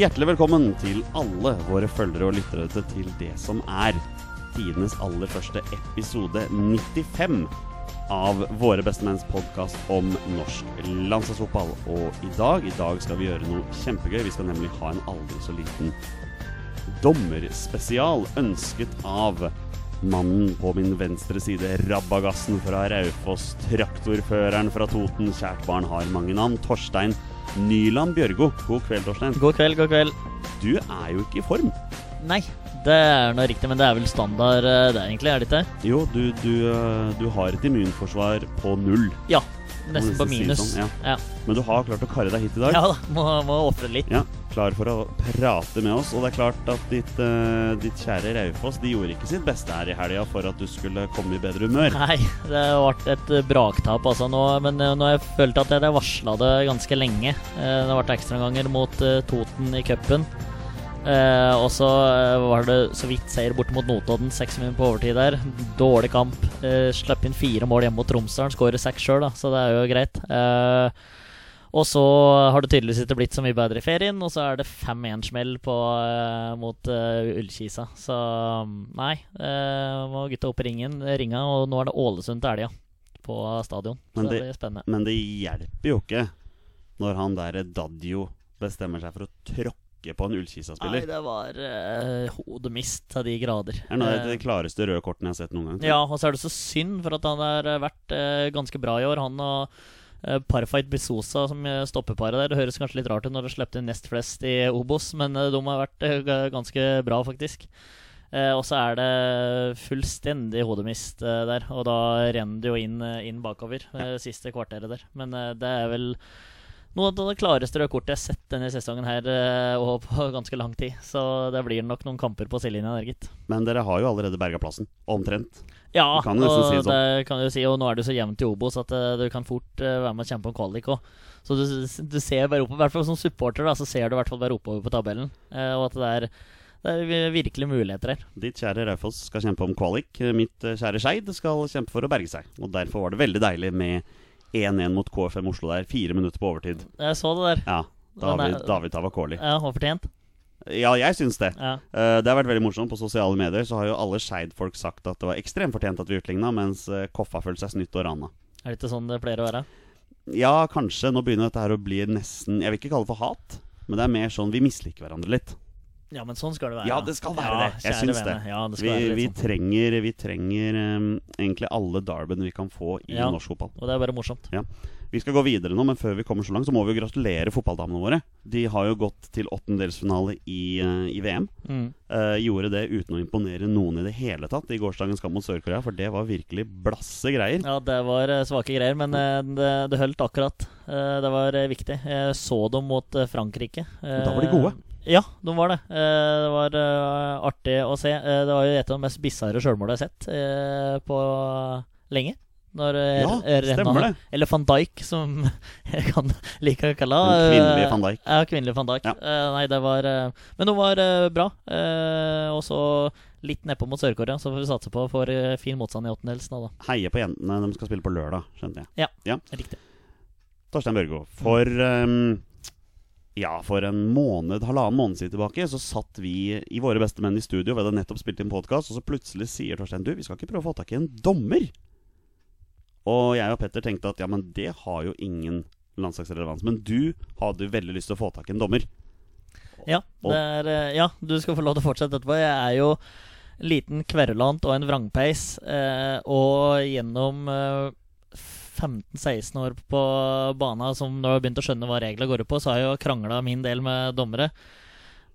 Hjertelig velkommen til alle våre følgere og lyttere til det som er tidenes aller første episode 95 av Våre bestemenns podkast om norsk landslagsfotball. Og i dag, i dag skal vi gjøre noe kjempegøy. Vi skal nemlig ha en aldri så liten dommerspesial ønsket av mannen på min venstre side, rabagassen fra Raufoss, traktorføreren fra Toten, kjært barn har mange navn, Torstein Nyland Bjørgo. God kveld, Torstein. God kveld, god kveld. Du er jo ikke i form. Nei, det er noe riktig, men det er vel standard eh, det, egentlig, er det ikke? Jo, du, du, øh, du har et immunforsvar på null. Ja. Nesten på minus. sånn, ja. ja. Men du har klart å karre deg hit i dag. Ja da, må, må ofre litt. Ja, klar for å prate med oss. Og det er klart at ditt, uh, ditt kjære Raufoss De gjorde ikke sitt beste her i helga for at du skulle komme i bedre humør. Nei, det vært et eh, braktap altså nå, men eh, nå har jeg følt at jeg varsla det ganske lenge. Det har vært ekstraganger mot Toten i cupen. Eh, og så var det så vidt seier borte mot Notodden, seks minutter på overtid der. Dårlig kamp. Eh, Slapp inn fire mål hjemme mot Tromsdalen, skårer seks sjøl, så det er jo greit. Eh, og så har det tydeligvis ikke blitt så mye bedre i ferien, og så er det 5-1-smell på, eh, mot uh, Ullkisa. Så nei, uh, må gutta opp i ringen, ringa, og nå er det Ålesund til helga på stadion. Så Men det det- blir spennende. Men det hjelper jo ikke når han der Dadjo bestemmer seg for å tråkke på en Nei, Ullkisa-spiller. det var uh, hodemist til de grader. Det er noe av de klareste røde kortene jeg har sett noen gang. Ja, og så er det så synd, for at han har vært ganske bra i år. Han og uh, Parfight Bisosa som eh, stoppeparet der. Det høres kanskje litt rart ut når de slipper inn nest flest i Obos, men eh, de har vært eh, ganske bra, faktisk. Eh, og så er det fullstendig hodemist eh, der, og da renner det jo inn, eh, inn bakover eh, siste kvarteret der. Men eh, det er vel noe av det klareste røde kortet jeg har sett denne sesongen her, eh, og på ganske lang tid. Så det blir nok noen kamper på sidelinja der, gitt. Men dere har jo allerede berga plassen. Omtrent. Ja, kan og si sånn. det kan du si, og nå er du så jevnt i Obos at eh, du kan fort eh, være med og kjempe om kvalik òg. Så du, du ser bare oppover, i hvert fall som supporter, da, så ser du i hvert fall bare oppover på tabellen. Eh, og at det er, det er virkelig muligheter her. Ditt kjære Raufoss skal kjempe om kvalik. Mitt kjære Skeid skal kjempe for å berge seg. Og derfor var det veldig deilig med 1-1 mot KFM Oslo der. Fire minutter på overtid. Jeg så det der. Ja. David, David Tavakoli. Ja, og fortjent. Ja, jeg syns det. Ja. Uh, det har vært veldig morsomt. På sosiale medier så har jo alle Skeid-folk sagt at det var ekstremt fortjent at vi utligna, mens eh, Koffa følte seg snytt og rana. Er det ikke sånn det pleier å være? Ja, kanskje. Nå begynner dette her å bli nesten Jeg vil ikke kalle det for hat, men det er mer sånn vi misliker hverandre litt. Ja, men sånn skal det være. Ja, det skal være Ja, det. Jeg syns det. Ja, det skal Vi, vi sånn. trenger, vi trenger um, egentlig alle Darben vi kan få i Ja. norsk fotball. Og det er bare morsomt. Vi skal gå videre nå, men før vi kommer så langt, så må vi jo gratulere fotballdamene våre. De har jo gått til åttendedelsfinale i, eh, i VM. Mm. Uh, gjorde det uten å imponere noen i det hele tatt i gårsdagens kamp mot Sør-Korea, for det var virkelig blasse greier. Ja, det var eh, svake greier, men det, det holdt akkurat. Uh, Det var viktig. Jeg så dem mot Frankrike. Uh, Da var de gode. Ja, de var det. Det var artig å se. Det var jo et av de mest bisarre sjølmåla jeg har sett på lenge. Når eh, Ja, Renna- det. Eller van Dijk, som jeg kan like å kalle Kvinnelig van Dijk. Ja, kvinnelig van Dijk. Ja. Eh, nei, det var eh, Men hun var bra. Og så litt nedpå mot Sør-Korea, så får vi satse på for fin motstand i åttendelsen. da. Heie på jentene. De skal spille på lørdag, skjønte jeg. Riktig. Torstein Børgo, for um, Ja, for en måned, halvannen måned siden tilbake Så satt vi i Våre beste menn i studio Vi hadde nettopp spilt inn podcast Og så plutselig sier Torstein Du, vi skal ikke prøve å få tak i en dommer Og jeg og Petter tenkte at Ja, men det har jo ingen landslagsrelevans Men du hadde jo veldig lyst til å få tak i en dommer Ja, er, eh, ja, du skal få lov til å fortsette etterpå. Jeg er jo liten kverulant og en vrangpeis. Eh, og gjennom eh, 15-16 år på bana, som jeg har begynt å skjønne hva reglene går ut på, så har jeg jo krangla min del med dommere.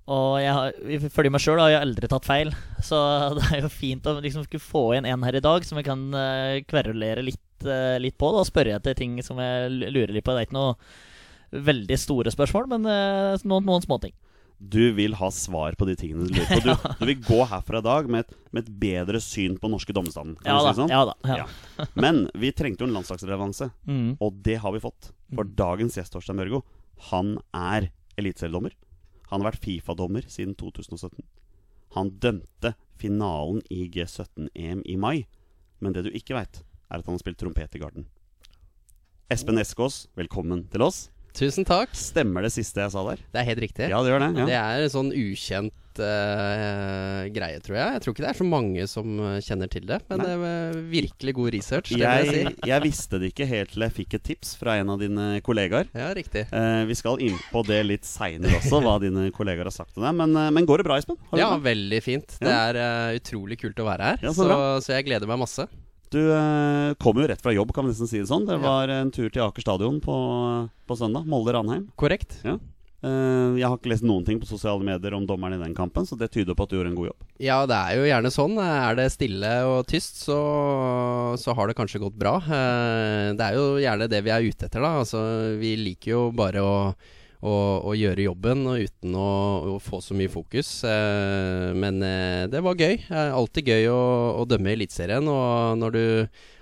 Og jeg har, fordi meg sjøl har jeg aldri tatt feil, så det er jo fint å liksom få inn en her i dag som jeg kan eh, kverulere litt, eh, litt på. Og spørre etter ting som jeg lurer litt på. Det er ikke noe veldig store spørsmål, men eh, noen, noen småting. Du vil ha svar på de tingene du lurer på Du, du vil gå herfra i dag med et, med et bedre syn på norske dommerstanden Ja si sånn? Ja da ja. Men vi trengte jo en landslagsrelevanse Mm. Og det har vi fått. For Mm. dagens gjest, Torstein Mørgo, han er eliteseriedommer. Han har vært Fifa-dommer siden 2017. Han dømte finalen i G17-EM i mai. Men det du ikke veit, er at han har spilt trompet i Garden. Espen Eskås, velkommen til oss. Tusen takk. Stemmer det siste jeg sa der? Det er helt riktig. Ja, det gjør det. Ja. Det er en sånn ukjent uh, greie, tror jeg. Jeg tror ikke det er så mange som eh, kjenner til det. Men Nei. det er virkelig god research. Jeg Jeg, si. jeg visste det ikke helt til jeg fikk et tips fra en av dine kollegaer. Ja, riktig. uh, vi skal inn på det litt seinere også, hva dine kollegaer har sagt til deg. Men, uh, men går det bra, Espen? Ja, bra? veldig fint. Det er utrolig kult å være her. Ja, så så, så jeg gleder meg masse. Du eh, kom jo rett fra jobb, kan vi nesten si det sånn. Det var en tur til Aker stadion på, på søndag. Molde-Ranheim. Korrekt. Ja. Eh, jeg har ikke lest noen ting på sosiale medier om dommeren i den kampen, så det tyder på at du gjorde en god jobb. Ja, det er jo gjerne sånn. Er det stille og tyst, så, så har det kanskje gått bra. Eh, Det er jo gjerne det vi er ute etter, da. Altså, vi liker jo bare å, å, å gjøre jobben og uten å, å få så mye fokus. Eh, Men eh, det var gøy. Alltid gøy å, å dømme i Eliteserien. Og når du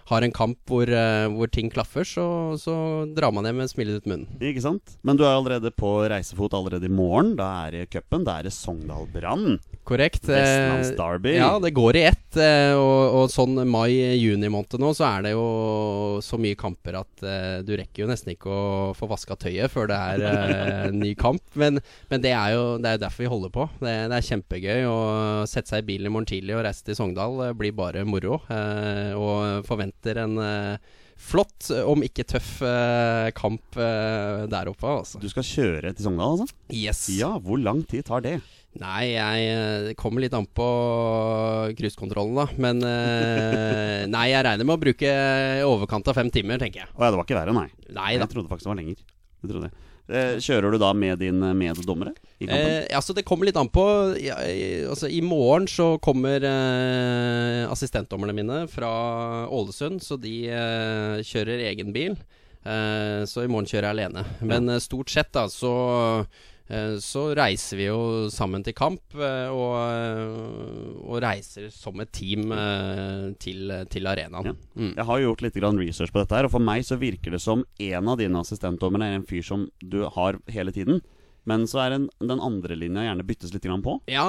har en kamp hvor, eh, hvor ting klaffer, så, så drar man hjem med smilet ut munnen. Ikke sant? Men du er allerede på reisefot allerede i morgen. Da er det cupen. Da er det Sogndal Brann. Korrekt. eh, Vestlandsderby. Ja, det går i ett. eh, Og, og sånn mai-juni måned nå, så er det jo så mye kamper at eh, du rekker jo nesten ikke å få vaska tøyet før det er eh, en ny kamp. Men, men det er jo det er derfor vi holder på. Det, det er kjempegøy å sette seg i bilen i morgen tidlig og reise til Sogndal. Det blir bare moro. eh, Og forventer en eh, flott, om ikke tøff, eh, kamp eh, der oppe, altså. Du skal kjøre til Sogndal, altså? Yes. Ja, hvor lang tid tar det? Nei, jeg eh, Det kommer litt an på cruisekontrollen, da. Men eh, Nei, jeg regner med å bruke i overkant av fem timer, tenker jeg. Å ja, det var ikke verre, nei. Nei. Jeg trodde faktisk det var lenger. Jeg trodde. det. Eh, kjører du da med din meddommere i kampen? Eh, altså Det kommer litt an på ja, i- altså, I morgen så kommer eh, assistentdommerne mine fra Ålesund, så de eh, kjører egen bil. Eh, så i morgen kjører jeg alene. Men stort sett da så så reiser vi jo sammen til kamp, eh, og, eh, og reiser som et team eh, til, til arenaen. Ja. Mm. Jeg har jo gjort litt grann research på dette, her og for meg så virker det som en av dine assistentdommere er en fyr som du har hele tiden. Men så er den, den andre linja gjerne byttes litt grann på. Ja,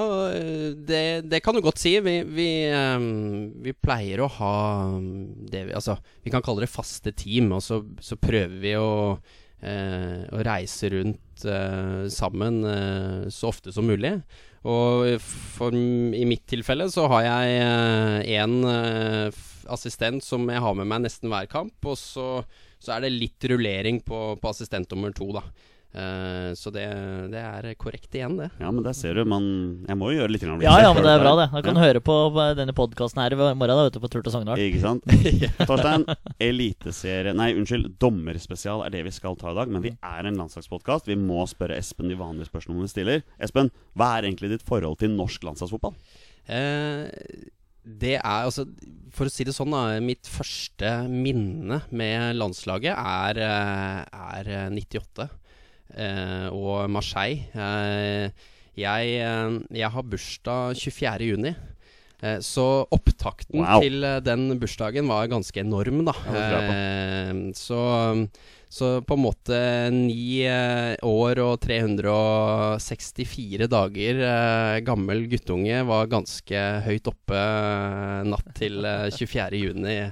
det, det kan du godt si. Vi, vi, ehm, vi pleier å ha mm, det vi Altså, vi kan kalle det faste team, og så, så prøver vi å, eh, å reise rundt eh, sammen eh, så ofte som mulig. Og for, i mitt tilfelle så har jeg én assistent som jeg har med meg nesten hver kamp, og så, så er det litt rullering på, på assistent nummer to, da. Eh, så det, det er korrekt igjen, det. Ja, men der ser du, man Jeg må jo gjøre litt grann Ja, ja, men det er bra, det. Da kan du høre på på denne podkasten her i morgen, da, vet du, på tur til Sogndal. Ikke sant? Torstein, eliteserie Nei, unnskyld, dommerspesial er det vi skal ta i dag. Men vi er en landslagspodkast. Vi må spørre Espen de vanlige spørsmålene vi stiller. Espen, hva er egentlig ditt forhold til norsk landslagsfotball? Eh, det er altså For å si det sånn, da. Mitt første minne med landslaget er, eh, er eh, 98. Eh, og Marseille. Eh, jeg, eh, jeg har bursdag 24. juni. Eh, Så opptakten Wow. til den bursdagen var ganske enorm, da. Eh, så, så på en måte ni år og 364 dager gammel guttunge var ganske høyt oppe natt til eh, 24. juni eh,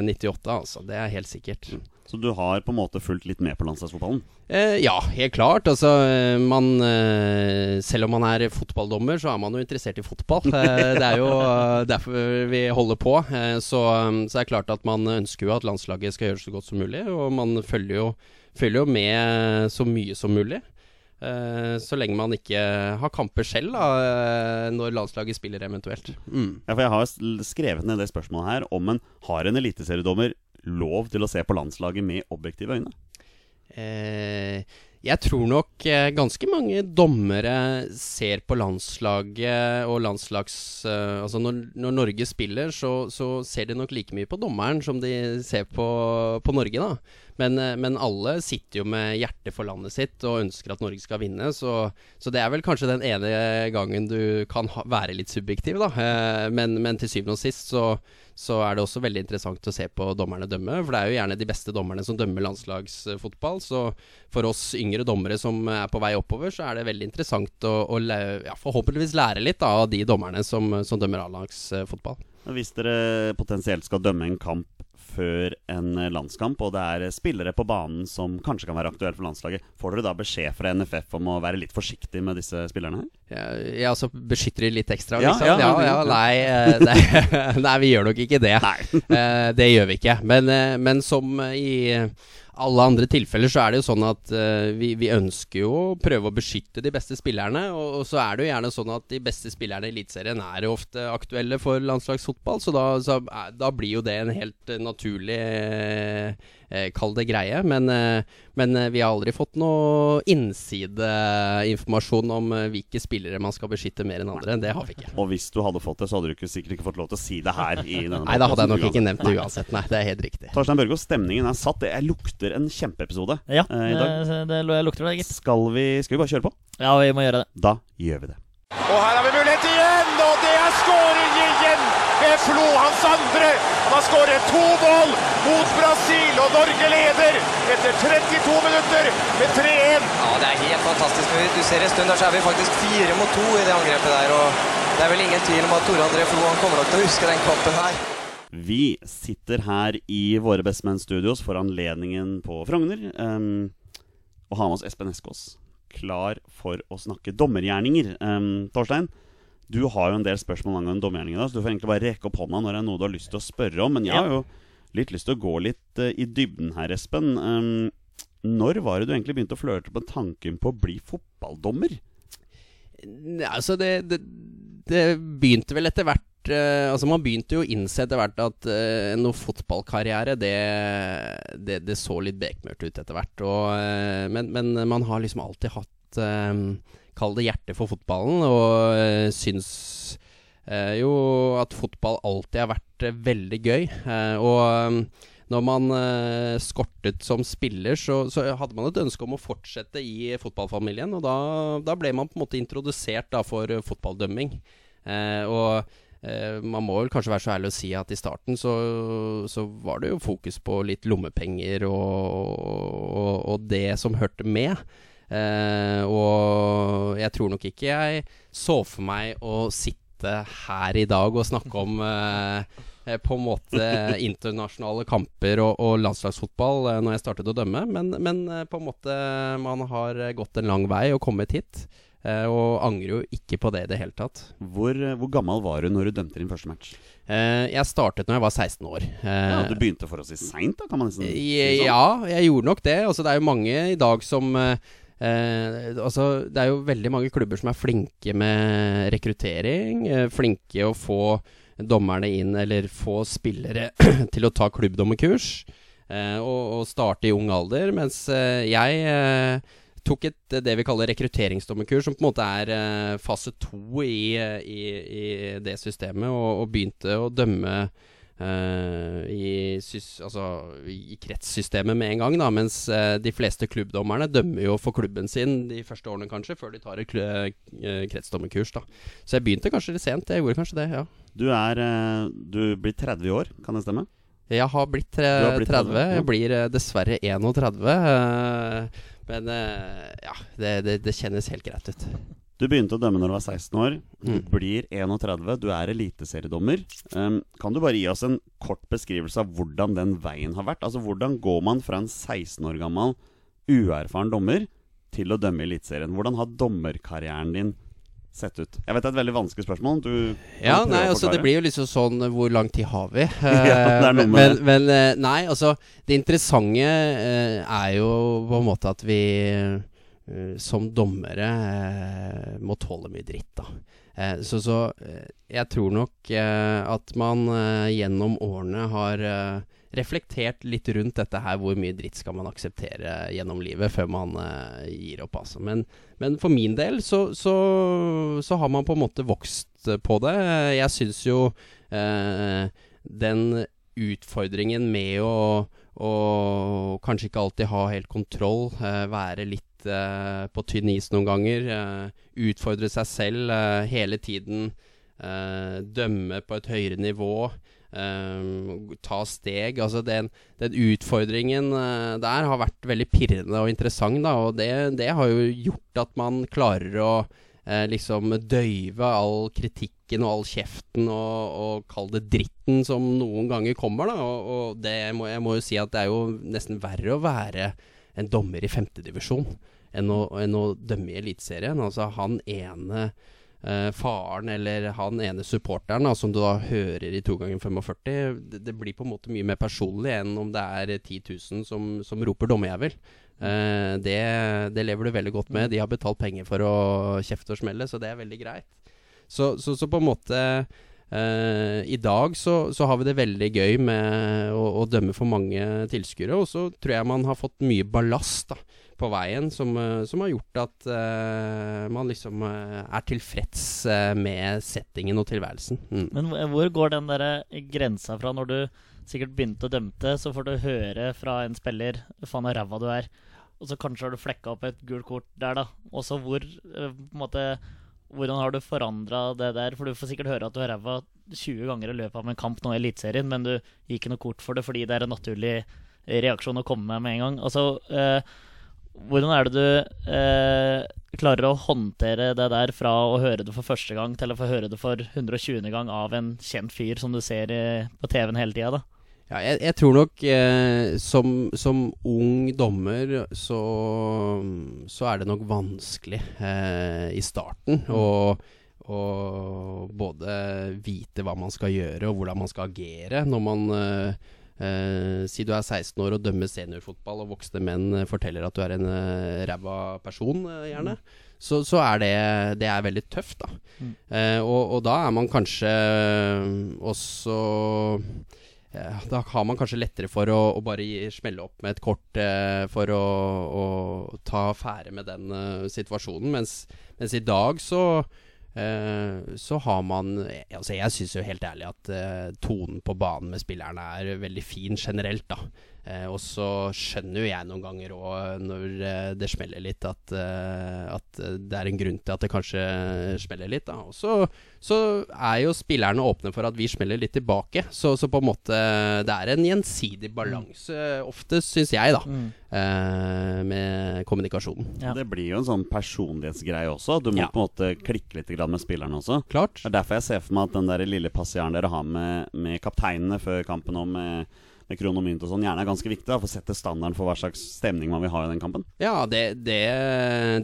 98, altså. Det er helt sikkert. Så du har på en måte fulgt litt med på landslagsfotballen? Eh, ja, helt klart. Altså, eh, man eh, Selv om man er fotballdommer, så er man jo interessert i fotball. Eh, det er jo eh, derfor vi holder på. Eh, så, så det er klart at man ønsker jo at landslaget skal gjøre det så godt som mulig, og man følger jo, følger jo med så mye som mulig. Så lenge man ikke har kamper selv, da, når landslaget spiller eventuelt. Mm. Ja, for Jeg har skrevet ned det spørsmålet her om en har en eliteseriedommer lov til å se på landslaget med objektive øyne? Eh, jeg tror nok eh, ganske mange dommere ser på landslaget og landslags... Eh, altså når, når Norge spiller, så, så ser de nok like mye på dommeren som de ser på, på Norge, da. Men, eh, men alle sitter jo med hjertet for landet sitt og ønsker at Norge skal vinne, så, så det er vel kanskje den ene gangen du kan ha, være litt subjektiv, da. Men, men til syvende og sist så, så er det også veldig interessant å se på dommerne dømme. For det er jo gjerne de beste dommerne som dømmer landslagsfotball. Så for oss yngre dommere som er på vei oppover, så er det veldig interessant å, å ja, forhåpentligvis lære litt da, av de dommerne som, som dømmer A-lagsfotball. Hvis dere potensielt skal dømme en kamp før en eh, landskamp, og det er eh, spillere på banen som kanskje kan være aktuelle for landslaget. Får dere da beskjed fra NFF om å være litt forsiktig med disse spillerne? Ja, ja, altså beskytter de litt ekstra, liksom? ja, Ja, ja, ja, ja. nei, eh, nei, nei, vi gjør nok ikke det. Nei. Det gjør vi ikke. Men, men som i alle andre tilfeller så er det jo sånn at uh, vi, vi ønsker jo å prøve å beskytte de beste spillerne. Og, og så er det jo gjerne sånn at de beste spillerne i Eliteserien er ofte aktuelle for landslagsfotball. Så da, så, da blir jo det en helt eh, naturlig eh, Kall det greie. Men, eh, men eh, vi har aldri fått noe innsideinformasjon om eh, hvilke spillere man skal beskytte mer enn andre. Det har vi ikke. Og hvis du hadde fått det, så hadde du ikke, sikkert ikke fått lov til å si det her. i denne Nei, da hadde jeg nok ikke nevnt det uansett. Nei, det er helt riktig. Torstein Børgo, stemningen er satt. Jeg lukter en kjempeepisode Ja, eh, i dag. det, det, det lukter det, gitt. Skal vi, skal vi bare kjøre på? Ja, vi må gjøre det. Da gjør vi det. Og her har vi mulighet igjen, og det er skåring igjen ved Flo, hans andre. Han har skåret to mål mot Brasil, og Norge leder etter 32 minutter med 3-1. Ja, det er helt fantastisk. Du ser en stund der så er vi faktisk fire mot to i det angrepet der. og Det er vel ingen tvil om at Tore André Flo han kommer nok til å huske den kampen her. Vi sitter her i våre Bestemenn-studios for anledningen på Frogner. Um, og har med oss Espen Eskås, klar for å snakke dommergjerninger. Um, Torstein, du har jo en del spørsmål angående dommergjerninger, så du får egentlig bare rekke opp hånda når det er noe du har lyst til å spørre om. Men jeg har jo litt lyst til å gå litt uh, i dybden her, Espen. Um, når var det du egentlig begynte å flørte med tanken på å bli fotballdommer? Altså det, det, det begynte vel etter hvert eh, Altså Man begynte jo å innse etter hvert at uh, noe fotballkarriere det, det, det så litt bekmørkt ut etter hvert. Og, uh, men, men man har liksom alltid hatt uh, Kall det hjerte for fotballen, og uh, syns eh, jo at fotball alltid har vært eh, veldig gøy. Og når man skortet som spiller, så, så hadde man et ønske om å fortsette i fotballfamilien. Og da, da ble man på en måte introdusert da, for fotballdømming. Og man må vel kanskje være så ærlig å si at i starten så, så var det jo fokus på litt lommepenger og, og, og det som hørte med. Eh, og jeg tror nok ikke jeg så for meg å sitte her i dag og snakke om eh, på en måte internasjonale kamper og, og landslagsfotball eh, når jeg startet å dømme, men, men på en måte man har gått en lang vei og kommet hit. eh, og angrer jo ikke på det i det hele tatt. Hvor, hvor gammel var du når du dømte din første match? Jeg startet når jeg var 16 år. Ja, Du begynte forholdsvis seint, da, kan man nesten si sånn. Ja, jeg gjorde nok det. Altså, det er jo mange i dag som eh, eh, altså, Det er jo veldig mange klubber som er flinke med rekruttering. Eh, flinke å få dommerne inn, eller få spillere til å ta klubbdommerkurs. Eh, og, og starte i ung alder. Mens eh, jeg eh, tok et det vi kaller rekrutteringsdommerkurs, som på en måte er eh, fase to i, i, i det systemet, og, og begynte å dømme eh, i, sys, altså, i kretssystemet med en gang, da, mens eh, de fleste klubbdommerne dømmer jo for klubben sin de første årene, kanskje, før de tar et eh, kretsdommerkurs. da. Så jeg begynte kanskje litt sent. Jeg gjorde kanskje det, ja. Du er eh, Du blir 30 i år, kan det stemme? Jeg har blitt, har blitt 30. 30, ja. Jeg blir eh, dessverre 31. eh, men eh, ja, det, det, det kjennes helt greit ut. Du begynte å dømme når du var 16 år. Du Mm. blir 31. Du er eliteseriedommer. Um, kan du bare gi oss en kort beskrivelse av hvordan den veien har vært? Altså Hvordan går man fra en 16 år gammel uerfaren dommer til å dømme i Eliteserien? Hvordan har dommerkarrieren din sett ut? Jeg vet det er et veldig vanskelig spørsmål. Du Ja, nei, altså det blir jo liksom sånn Hvor lang tid har vi? Ja, noe men, men, eh, nei, altså Det interessante eh, er jo på en måte at vi eh, som dommere eh, må tåle mye dritt, da. Eh, så så eh, jeg tror nok eh, at man eh, gjennom årene har eh, reflektert litt rundt dette her. Hvor mye dritt skal man akseptere gjennom livet før man uh, gir opp, altså. Men, men for min del så, så, så har man på en måte vokst eh, på det. Jeg syns jo uh, den utfordringen med å, å kanskje ikke alltid ha helt kontroll, uh, være litt eh, på tynn is noen ganger, eh, utfordre seg selv eh, hele tiden, eh, dømme på et høyere nivå. eh, ta steg. Altså den, den utfordringen eh, der har vært veldig pirrende og interessant, da, og det, det har jo gjort at man klarer å liksom døyve all kritikken og all kjeften og, og kall det dritten som noen ganger kommer, da. Og, og det må, jeg må jo si at det er jo nesten verre å være en dommer i femtedivisjon enn, å- enn å dømme i Eliteserien. Altså han ene eh, faren eller han ene supporteren da, som du da hører i 2 ganger 45, det, det blir på en måte mye mer personlig enn om det er 10 000 som, som roper dommerjævel. Eh, det, det lever du veldig godt med. De har betalt penger for å kjefte og smelle, så det er veldig greit. Så, så, så på en måte Uh, I dag så, så har vi det veldig gøy med å, å dømme for mange tilskuere, og så tror jeg man har fått mye ballast da, på veien som, eh, som har gjort at uh, man liksom eh, er tilfreds med settingen og tilværelsen. Mm. Men hvor går den der grensa fra når du sikkert begynte å dømte, så får du høre fra en spiller faen så ræva du er, og så kanskje har du flekka opp et gult kort der, da. Og så hvor uh, på en måte Hvordan har du forandra det der? For du får sikkert høre at du har ræva 20 ganger i løpet av en kamp nå i Eliteserien, men du gir ikke noe kort for det fordi det er en naturlig reaksjon å komme med med en gang. Altså, eh, hvordan er det du eh, klarer å håndtere det der fra å høre det for første gang til å få høre det for 120. gang av en kjent fyr som du ser eh, på TV-en hele tida. Ja, jeg, jeg tror nok eh, som, som ung dommer så, så er det nok vanskelig eh, i starten å å både vite hva man skal gjøre og hvordan man skal agere når man eh, eh, Si du er 16 år og dømmer seniorfotball, og voksne menn eh, forteller at du er en eh, ræva person, eh, gjerne. Så, så er det, det er veldig tøft, da. Mm. Eh, og, og da er man kanskje også da har man kanskje lettere for å, å bare gi, smelle opp med et kort eh, for å, å ta affære med den eh, situasjonen. Mens, mens i dag så så har man Altså Jeg syns jo helt ærlig at eh, tonen på banen med spillerne er veldig fin generelt, da. Eh, og så skjønner jo jeg noen ganger òg, når eh, det smeller litt, at, eh, at eh, det er en grunn til at det kanskje smeller litt. Da. Og så, så er jo spillerne åpne for at vi smeller litt tilbake. Så, så på en måte det er en gjensidig balanse, ofte, syns jeg, da, eh, med kommunikasjonen. Ja. Det blir jo en sånn personlighetsgreie også. Du må Ja. på en måte klikke litt med spillerne også. Klart. Det er derfor jeg ser for meg at den der lille passiaren dere har med, med kapteinene før kampen om kron og mynt og sånn, gjerne er ganske viktig. da For å sette standarden for hva slags stemning man vil ha i den kampen. Ja, det, det,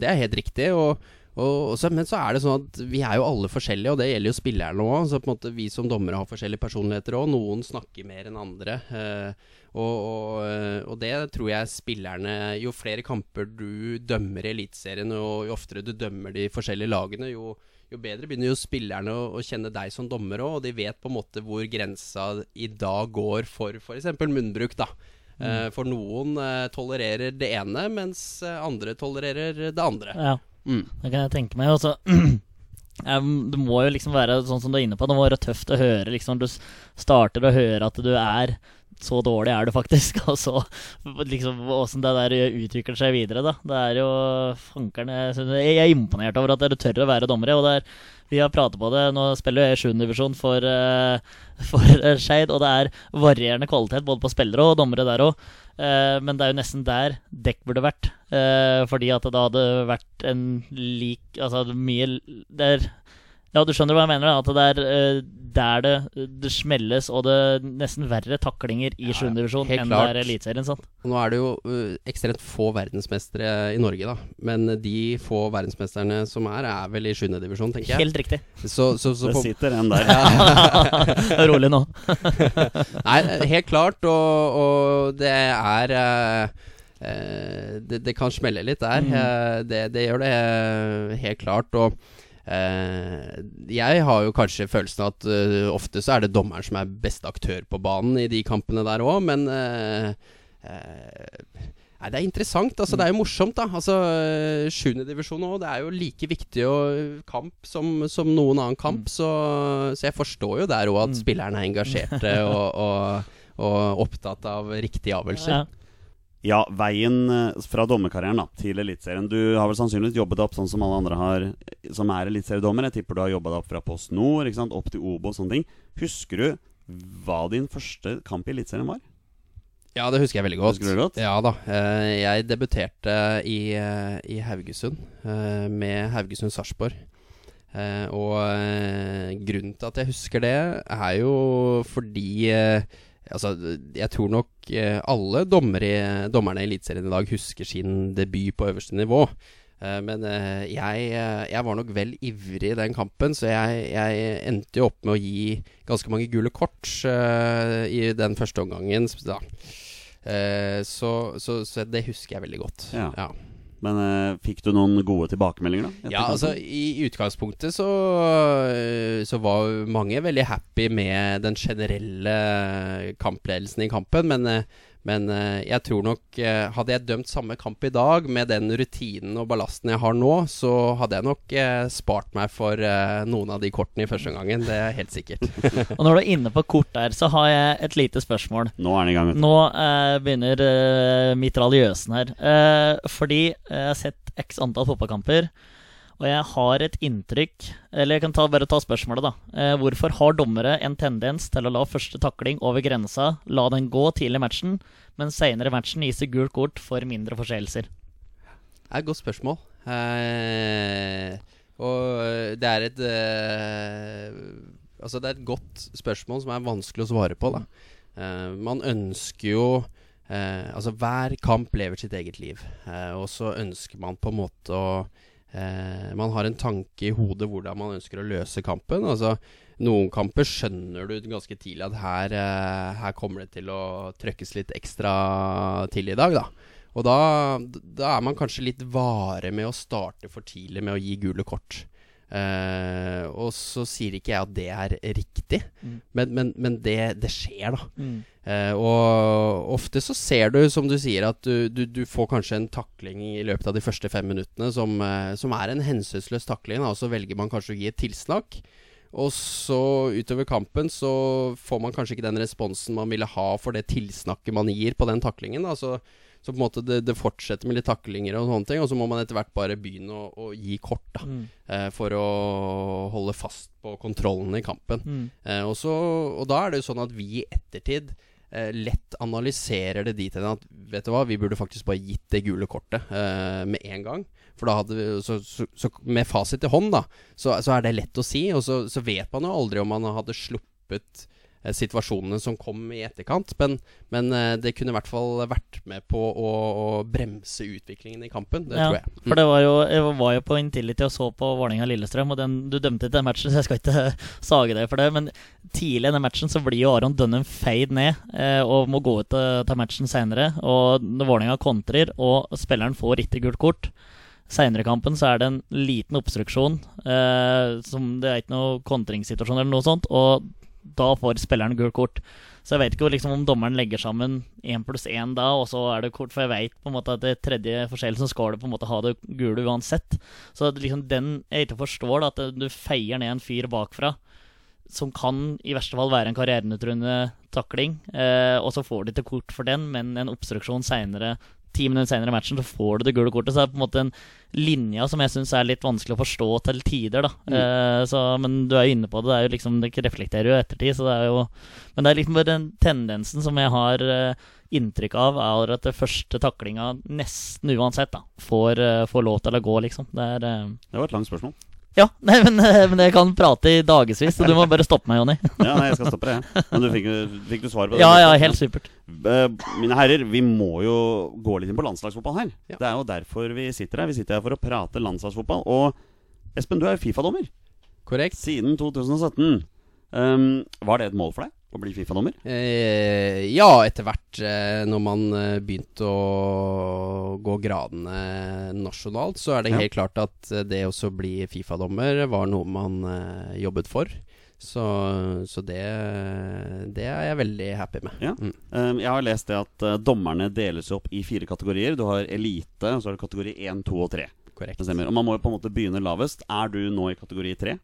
det er helt riktig. Og, og, så, men så er det sånn at vi er jo alle forskjellige, og det gjelder jo spillerne òg. Så på en måte vi som dommere har forskjellige personligheter òg. Noen snakker mer enn andre. Eh, og, og, eh, og det tror jeg spillerne Jo flere kamper du dømmer i Eliteserien, og jo oftere du dømmer de forskjellige lagene, jo, jo bedre begynner jo spillerne å, å kjenne deg som dommer òg, og de vet på en måte hvor grensa i dag går for f.eks. munnbruk, da. Eh, for noen eh, tolererer det ene, mens eh, andre tolererer det andre. Ja, Mm. det kan jeg tenke meg. Også. det må jo liksom være sånn som du er inne på. Det må være tøft å høre liksom du starter å høre at du er så dårlig er du faktisk, og så liksom åssen det der utvikler seg videre, da. Det er jo fankerne Jeg er imponert over at dere tør å være dommere. Og det er, vi har pratet på det, nå spiller jeg i 7. divisjon for, uh, for eh, Skeid, og det er varierende kvalitet både på spillere og dommere der òg. men det er jo nesten der dekk burde vært. eh, fordi at det hadde vært en lik Altså mye der Det er Ja, du skjønner hva jeg mener? At det er eh, der det, det smelles, og det er nesten verre taklinger i Ja, 7. divisjon enn klart. det er Eliteserien. sant? Nå er det jo uh, ekstremt få verdensmestere i Norge, da. Men de få verdensmesterne som er, er vel i 7. divisjon, tenker jeg. Helt riktig. Så, så, så Det sitter en der. Rolig nå. Nei, helt klart, og, og det er eh, eh, det, det kan smelle litt der. Mm. Eh, det, det gjør det eh, helt klart. Og eh, jeg har jo kanskje følelsen av at eh, ofte så er det dommeren som er beste aktør på banen i de kampene der òg, men eh, eh, Nei, Det er interessant. altså Det er jo morsomt, da. Altså Sjuendedivisjon òg. Det er jo like viktig å, kamp som, som noen annen kamp. Så, så jeg forstår jo der òg at Mm. spillerne er engasjerte og, og, og opptatt av riktige avgjørelser. Ja. Ja, veien eh, fra dommerkarrieren da, til Eliteserien. Du har vel sannsynligvis jobbet opp sånn som alle andre har som er eliteseriedommer. Jeg tipper du har jobba deg opp fra Post Nord, ikke sant? opp til Obo og sånne ting. Husker du hva din første kamp i Eliteserien var? Ja, det husker jeg veldig godt. Husker du det godt? Ja da. eh, Jeg debuterte i, eh, i Haugesund eh, med Haugesund-Sarpsborg. Eh, og eh, grunnen til at jeg husker det, er jo fordi eh, Altså, jeg tror nok eh, alle dommere, dommerne i Eliteserien i dag husker sin debut på øverste nivå. Eh, men eh, jeg, jeg var nok vel ivrig i den kampen, så jeg, jeg endte jo opp med å gi ganske mange gule kort i den første omgangen. Så, så, så det husker jeg veldig godt. Ja. Ja. Men eh, fikk du noen gode tilbakemeldinger, da? Ja, altså? I utgangspunktet så, øh, så var mange veldig happy med den generelle kampledelsen i kampen, men, øh, men øh, jeg tror nok øh, Hadde jeg dømt samme kamp i dag med den rutinen og ballasten jeg har nå, så hadde jeg nok øh, spart meg for noen av de kortene i første omgangen. Det er helt sikkert. Og når du er inne på kort der, så har jeg et lite spørsmål. Nå er den i gang. Nå eh, begynner eh, mitraljøsen her. Eh, fordi eh, jeg har sett x antall fotballkamper, og jeg har et inntrykk Eller jeg kan ta, bare ta spørsmålet, da. Eh, hvorfor har dommere en tendens til å la første takling over grensa, la den gå tidlig i matchen, men senere i matchen gis det gult kort for mindre forseelser? Det er et godt spørsmål. Eh, og det er et eh, Altså, det er et godt spørsmål som er vanskelig å svare på, da. Eh, man ønsker jo eh, Altså, hver kamp lever sitt eget liv. Eh, og så ønsker man på en måte å eh, Man har en tanke i hodet hvordan man ønsker å løse kampen. Altså, noen kamper skjønner du ganske tidlig at her, eh, her kommer det til å trøkkes litt ekstra til i dag, da. Og da, da er man kanskje litt vare med å starte for tidlig med å gi gule kort. Eh, og så sier ikke jeg at det er riktig, Mm. men, men, men det, det skjer, da. Mm. Uh, og ofte så ser du, som du sier, at du, du, du får kanskje en takling i løpet av de første fem minuttene som, uh, som er en hensynsløs takling, og så velger man kanskje å gi et tilsnakk. Og så utover kampen så får man kanskje ikke den responsen man ville ha for det tilsnakket man gir på den taklingen. Da. Så, så på en måte det, det fortsetter med litt taklinger og sånne ting, og så må man etter hvert bare begynne å, å gi kort da, Mm. eh, for å holde fast på kontrollen i kampen. Mm. Eh, og, så, og da er det jo sånn at vi i ettertid eh, lett analyserer det dit hen at vet du hva, vi burde faktisk bare gitt det gule kortet eh, med en gang. For da hadde vi, så, så, så med fasit i hånd, da, så, så er det lett å si. Og så, så vet man jo aldri om man hadde sluppet situasjonene som kom i etterkant. Men, men eh, det kunne i hvert fall vært med på å, å bremse utviklingen i kampen. Det Ja, tror jeg. Mm. For det var jo, jeg var jo på Intility og så på Vålerenga-Lillestrøm, og den, du dømte ikke den matchen, så jeg skal ikke sage deg for det. Men tidlig i den matchen så blir jo Aron Dunham feid ned eh, og må gå ut og ta matchen senere. Og Vålerenga kontrer, og spilleren får ikke gult kort Seinere i kampen så er det en liten obstruksjon. Eh, som Det er ikke noe kontringssituasjon eller noe sånt, og da får spilleren gult kort. Så jeg vet ikke liksom, om dommeren legger sammen én pluss én da, og så er det kort. For jeg vet på en måte at det tredje forseelsen skal du på en måte ha det gule uansett. Så liksom den jeg ikke forstår, da, at du feier ned en fyr bakfra. Som kan i verste fall være en karrierenutruende takling. Eh, og så får du ikke kort for den, men en obstruksjon senere Ti minutter senere i matchen så får du det gule kortet. Så det er på en måte en linje som jeg syns er litt vanskelig å forstå til tider. da eh, så, Men du er jo inne på det. Det er jo liksom Det reflekterer jo ettertid. Så det er jo Men det er liksom bare den tendensen som jeg har eh, inntrykk av, er at det første taklinga nesten uansett da får, eh, får lov til å gå, liksom. Det er eh, Det var et langt spørsmål. Ja, nei, men, eh, men jeg kan prate i dagevis, så du må bare stoppe meg, Jonny. Ja, nei, jeg skal stoppe deg. Men du fikk, fikk du svar på det? Ja, ja, helt supert. Eh, Mine herrer, vi må jo gå litt inn på landslagsfotball her. Ja. Det er jo derfor vi sitter her. Vi sitter her for å prate landslagsfotball. Og Espen, du er jo Fifa-dommer Korrekt. siden 2017. Um, var det et mål for deg å bli Fifa-dommer? Eh, ja, etter hvert eh, når man eh, begynte å gå gradene nasjonalt, så er det Ja. helt klart at eh, det også å bli Fifa-dommer var noe man eh, jobbet for. Så, så det, det er jeg veldig happy med. Ja. Mm. Um, jeg har lest det at uh, dommerne deles opp i fire kategorier. Du har elite, og så har du kategori 1, 2 og 3. Korrekt. Og man må jo på en måte begynne lavest. Er du nå i kategori 3?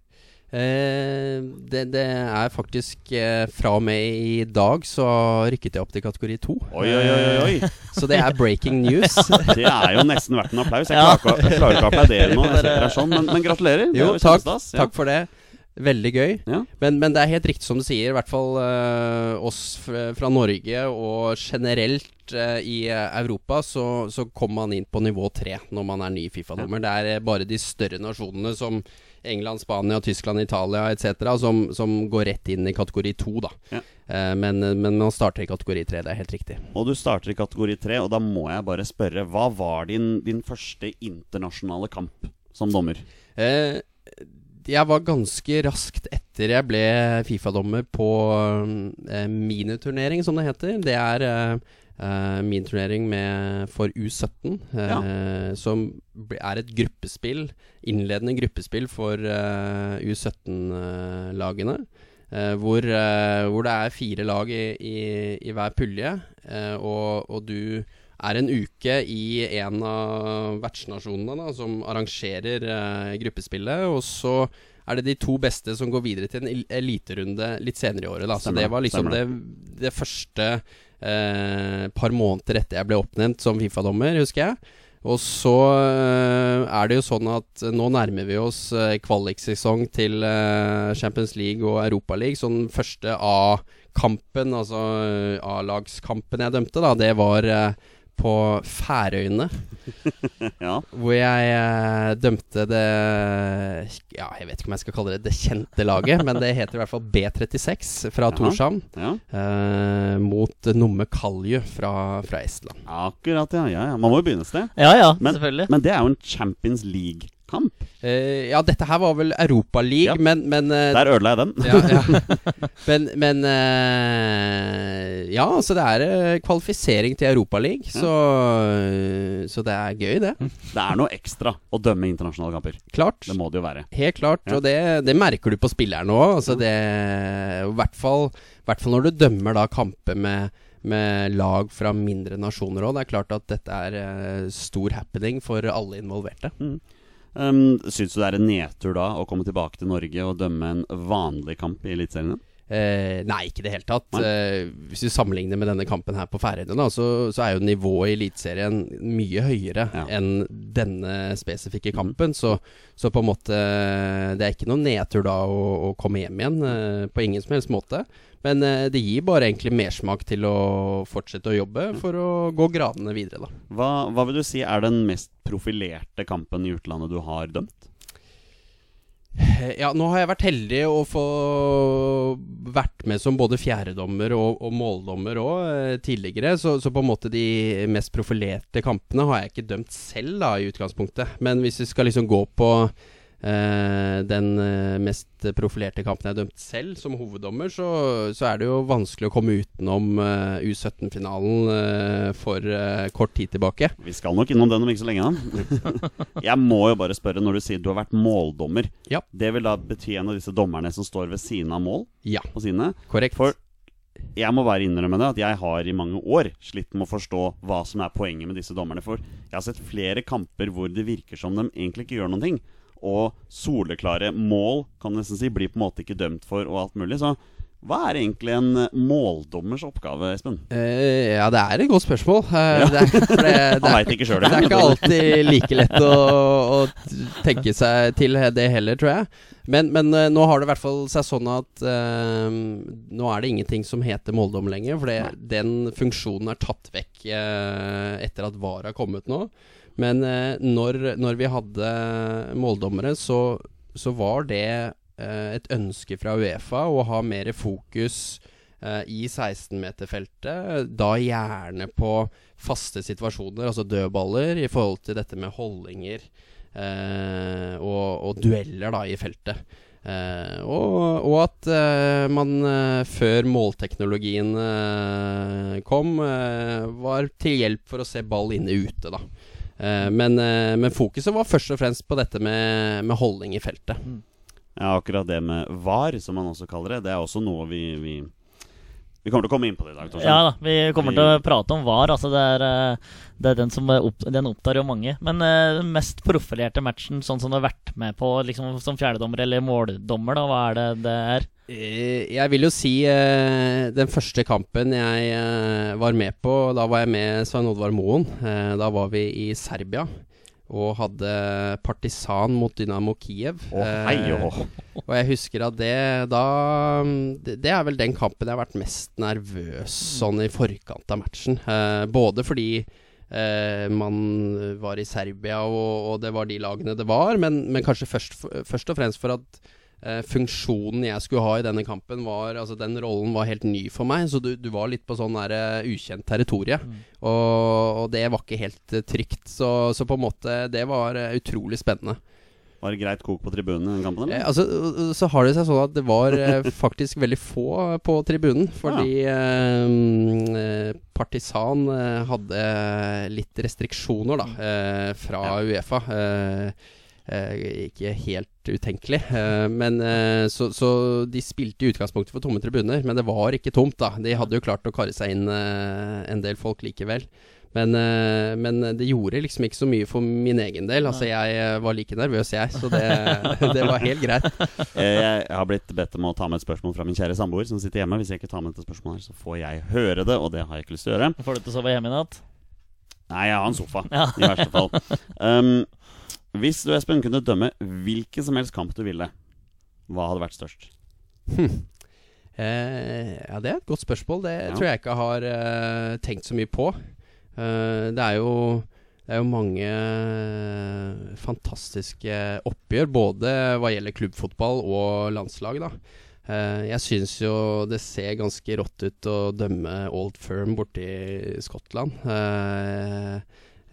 Eh, det, det er faktisk eh, fra og med i dag så rykket jeg opp til kategori to. Oi, oi, oi, oi. Eh, så det er breaking news. Det er jo nesten verdt en applaus. Jeg Ja. klarer ikke, jeg klarer ikke å applaudere nå. Jeg sitter her sånn, men, men gratulerer. Er Jo, takk. Ja. takk for det. Veldig gøy. Ja. Men, men det er helt riktig som du sier, i hvert fall eh, oss fra, Norge og generelt i Europa, så, så kommer man inn på nivå tre når man er ny Fifa-dommer. Det er bare de større nasjonene som England, Spania, Tyskland, Italia etc. Som, som går rett inn i kategori to, da. Ja. Eh, men, men man starter i kategori tre, det er helt riktig. Og du starter i kategori tre, og da må jeg bare spørre Hva var din, din første internasjonale kamp som dommer? Eh, jeg var ganske raskt etter jeg ble Fifa-dommer på eh, miniturnering, som det heter. Det er eh, eh, miniturnering med- for U17, eh, som er et gruppespill, innledende gruppespill for uh, U17-lagene. Eh, hvor, eh, hvor det er fire lag i, i, i hver pulje, og, og du er en uke i en av vertsnasjonene da, som arrangerer gruppespillet. Og så er det de to beste som går videre til en eliterunde litt senere i året. Da. Så det var liksom det, det første eh, par måneder etter jeg ble oppnevnt som Fifa-dommer, husker jeg. Og så eh, er det jo sånn at nå nærmer vi oss uh, kvaliksesong til eh, Champions League og Europa League. Så den første A-kampen, altså eh, A-lagskampen jeg dømte, da, det var eh, på Færøyene. Ja, Hvor jeg eh, dømte det Ja, jeg vet ikke om jeg skal kalle det det kjente laget, men det heter i hvert fall B36 fra. Torshavn. ja. Eh, mot Numme Kalju fra, fra Estland. Akkurat, ja. ja, ja. Man må jo begynne et sted. Ja ja, Men, selvfølgelig. men det er jo en Champions League-kamp. Uh, ja, dette her var vel Europa League, Ja. men, men uh, Der ødela jeg den. ja, ja. Men, men uh, Ja, altså det er kvalifisering til Europa League, så, så det er gøy, det. Det er noe ekstra å dømme internasjonale kamper. Klart. Det må det jo være. Helt klart, Ja. og det, det merker du på spilleren òg. Altså det I hvert fall, hvert fall når du dømmer da kamper med, med lag fra mindre nasjoner òg. Det er klart at dette er uh, stor happening for alle involverte. Um, Syns du det er en nedtur da å komme tilbake til Norge og dømme en vanlig kamp i Eliteserien? Eh, nei, ikke i det hele tatt. Eh, hvis du sammenligner med denne kampen her på Færøyene, så, så er jo nivået i Eliteserien mye høyere Ja. enn denne spesifikke kampen. Så, så på en måte Det er ikke noen nedtur da å, å komme hjem igjen, eh, på ingen som helst måte. Men eh, det gir bare egentlig mersmak til å fortsette å jobbe for å gå gradene videre, da. Hva, hva vil du si er den mest profilerte kampen i utlandet du har dømt? Eh, Ja, nå har jeg vært heldig å få vært med som både fjerdedommer og, og måldommer òg tidligere. Så, så på en måte de mest profilerte kampene har jeg ikke dømt selv, da, i utgangspunktet. Men hvis vi skal liksom gå på eh, den eh, mest profilerte kampen jeg har dømt selv, som hoveddommer, så, så er det jo vanskelig å komme utenom eh, U17-finalen eh, for eh, kort tid tilbake. Vi skal nok innom den om ikke så lenge. Jeg må jo bare spørre, når du sier du har vært måldommer, Ja. det vil da bety en av disse dommerne som står ved siden av mål Ja, på sine? korrekt. For jeg må bare innrømme det at jeg har i mange år slitt med å forstå hva som er poenget med disse dommerne. For jeg har sett flere kamper hvor det virker som de egentlig ikke gjør noen ting. Og soleklare mål kan nesten si blir på en måte ikke dømt for, og alt mulig. Så hva er egentlig en eh, måldommers oppgave, Espen? Uh, ja, det er et godt spørsmål. Eh, Ja. det er, det, det, ikke er ikke alltid like lett å, å tenke seg til det heller, tror jeg. Men, men uh, nå har det i hvert fall seg sånn at nå er det ingenting som heter måldom lenger. For den funksjonen er tatt vekk etter at VAR har kommet nå. Men eh, når, når vi hadde måldommere, så, så var det eh, et ønske fra Uefa å ha mer fokus eh, i 16-meterfeltet. Da gjerne på faste situasjoner, altså dødballer, i forhold til dette med holdinger eh, og, og dueller da i feltet. Eh, og, og at eh, man før målteknologien kom, var til hjelp for å se ball inne ute, da. Eh, men, eh, men fokuset var først og fremst på dette med, med holdning i feltet. Ja, akkurat det med VAR, som man også kaller det, det er også noe vi Vi, vi kommer til å komme inn på det i dag. Torsen. Ja da, vi kommer til å prate om VAR. Altså det, er, eh, det er den som opp, Den opptar jo mange. Men den mest profilerte matchen, sånn som du har vært med på liksom, som fjerdedommer eller måldommer, da, hva er det det er? Eh, Jeg vil jo si eh, den første kampen jeg eh, var med på Da var jeg med Svein Oddvar Moen. Eh, da var vi i Serbia. og hadde Partisan mot Dynamo Kiev. Oh, hei Eh, og jeg husker at det da det, det er vel den kampen jeg har vært mest nervøs sånn i forkant av matchen. Eh, både fordi eh, man var i Serbia, og, og det var de lagene det var, men, men kanskje først, først og fremst for at funksjonen jeg skulle ha i denne kampen, var Altså den rollen var helt ny for meg, så du, du var litt på sånn der, eh, ukjent territorie. Og, og det var ikke helt eh, trygt. Så, så på en måte Det var eh, utrolig spennende. Var det greit kok på tribunen i den kampen, Eh, altså, så har det seg sånn at det var eh, faktisk veldig få på tribunen. Fordi ja. eh, Partisan eh, hadde litt restriksjoner da, eh, fra Uefa. Eh, eh, ikke helt utenkelig. Eh, men eh, så, så de spilte i utgangspunktet for tomme tribuner, men det var ikke tomt, da. De hadde jo klart å karre seg inn eh, en del folk likevel. Men, eh, men det gjorde liksom ikke så mye for min egen del. Altså Jeg eh, var like nervøs, jeg, så det, det var helt greit. Eh, Jeg har blitt bedt om å ta med et spørsmål fra min kjære samboer som sitter hjemme. Hvis jeg ikke tar med dette spørsmålet, her, så får jeg høre det, og det har jeg ikke lyst til å gjøre. Får du til å sove hjemme i natt? Nei, jeg har en sofa, Ja. i verste fall. Um, hvis du, Espen, kunne dømme hvilken som helst kamp du ville, hva hadde vært størst? Eh, ja, det er et godt spørsmål. Det Ja. tror jeg ikke har eh, tenkt så mye på. Eh, det er jo det er jo mange eh, fantastiske oppgjør, både hva gjelder klubbfotball og landslag. da. Eh, jeg syns jo det ser ganske rått ut å dømme Old Firm borte i Skottland.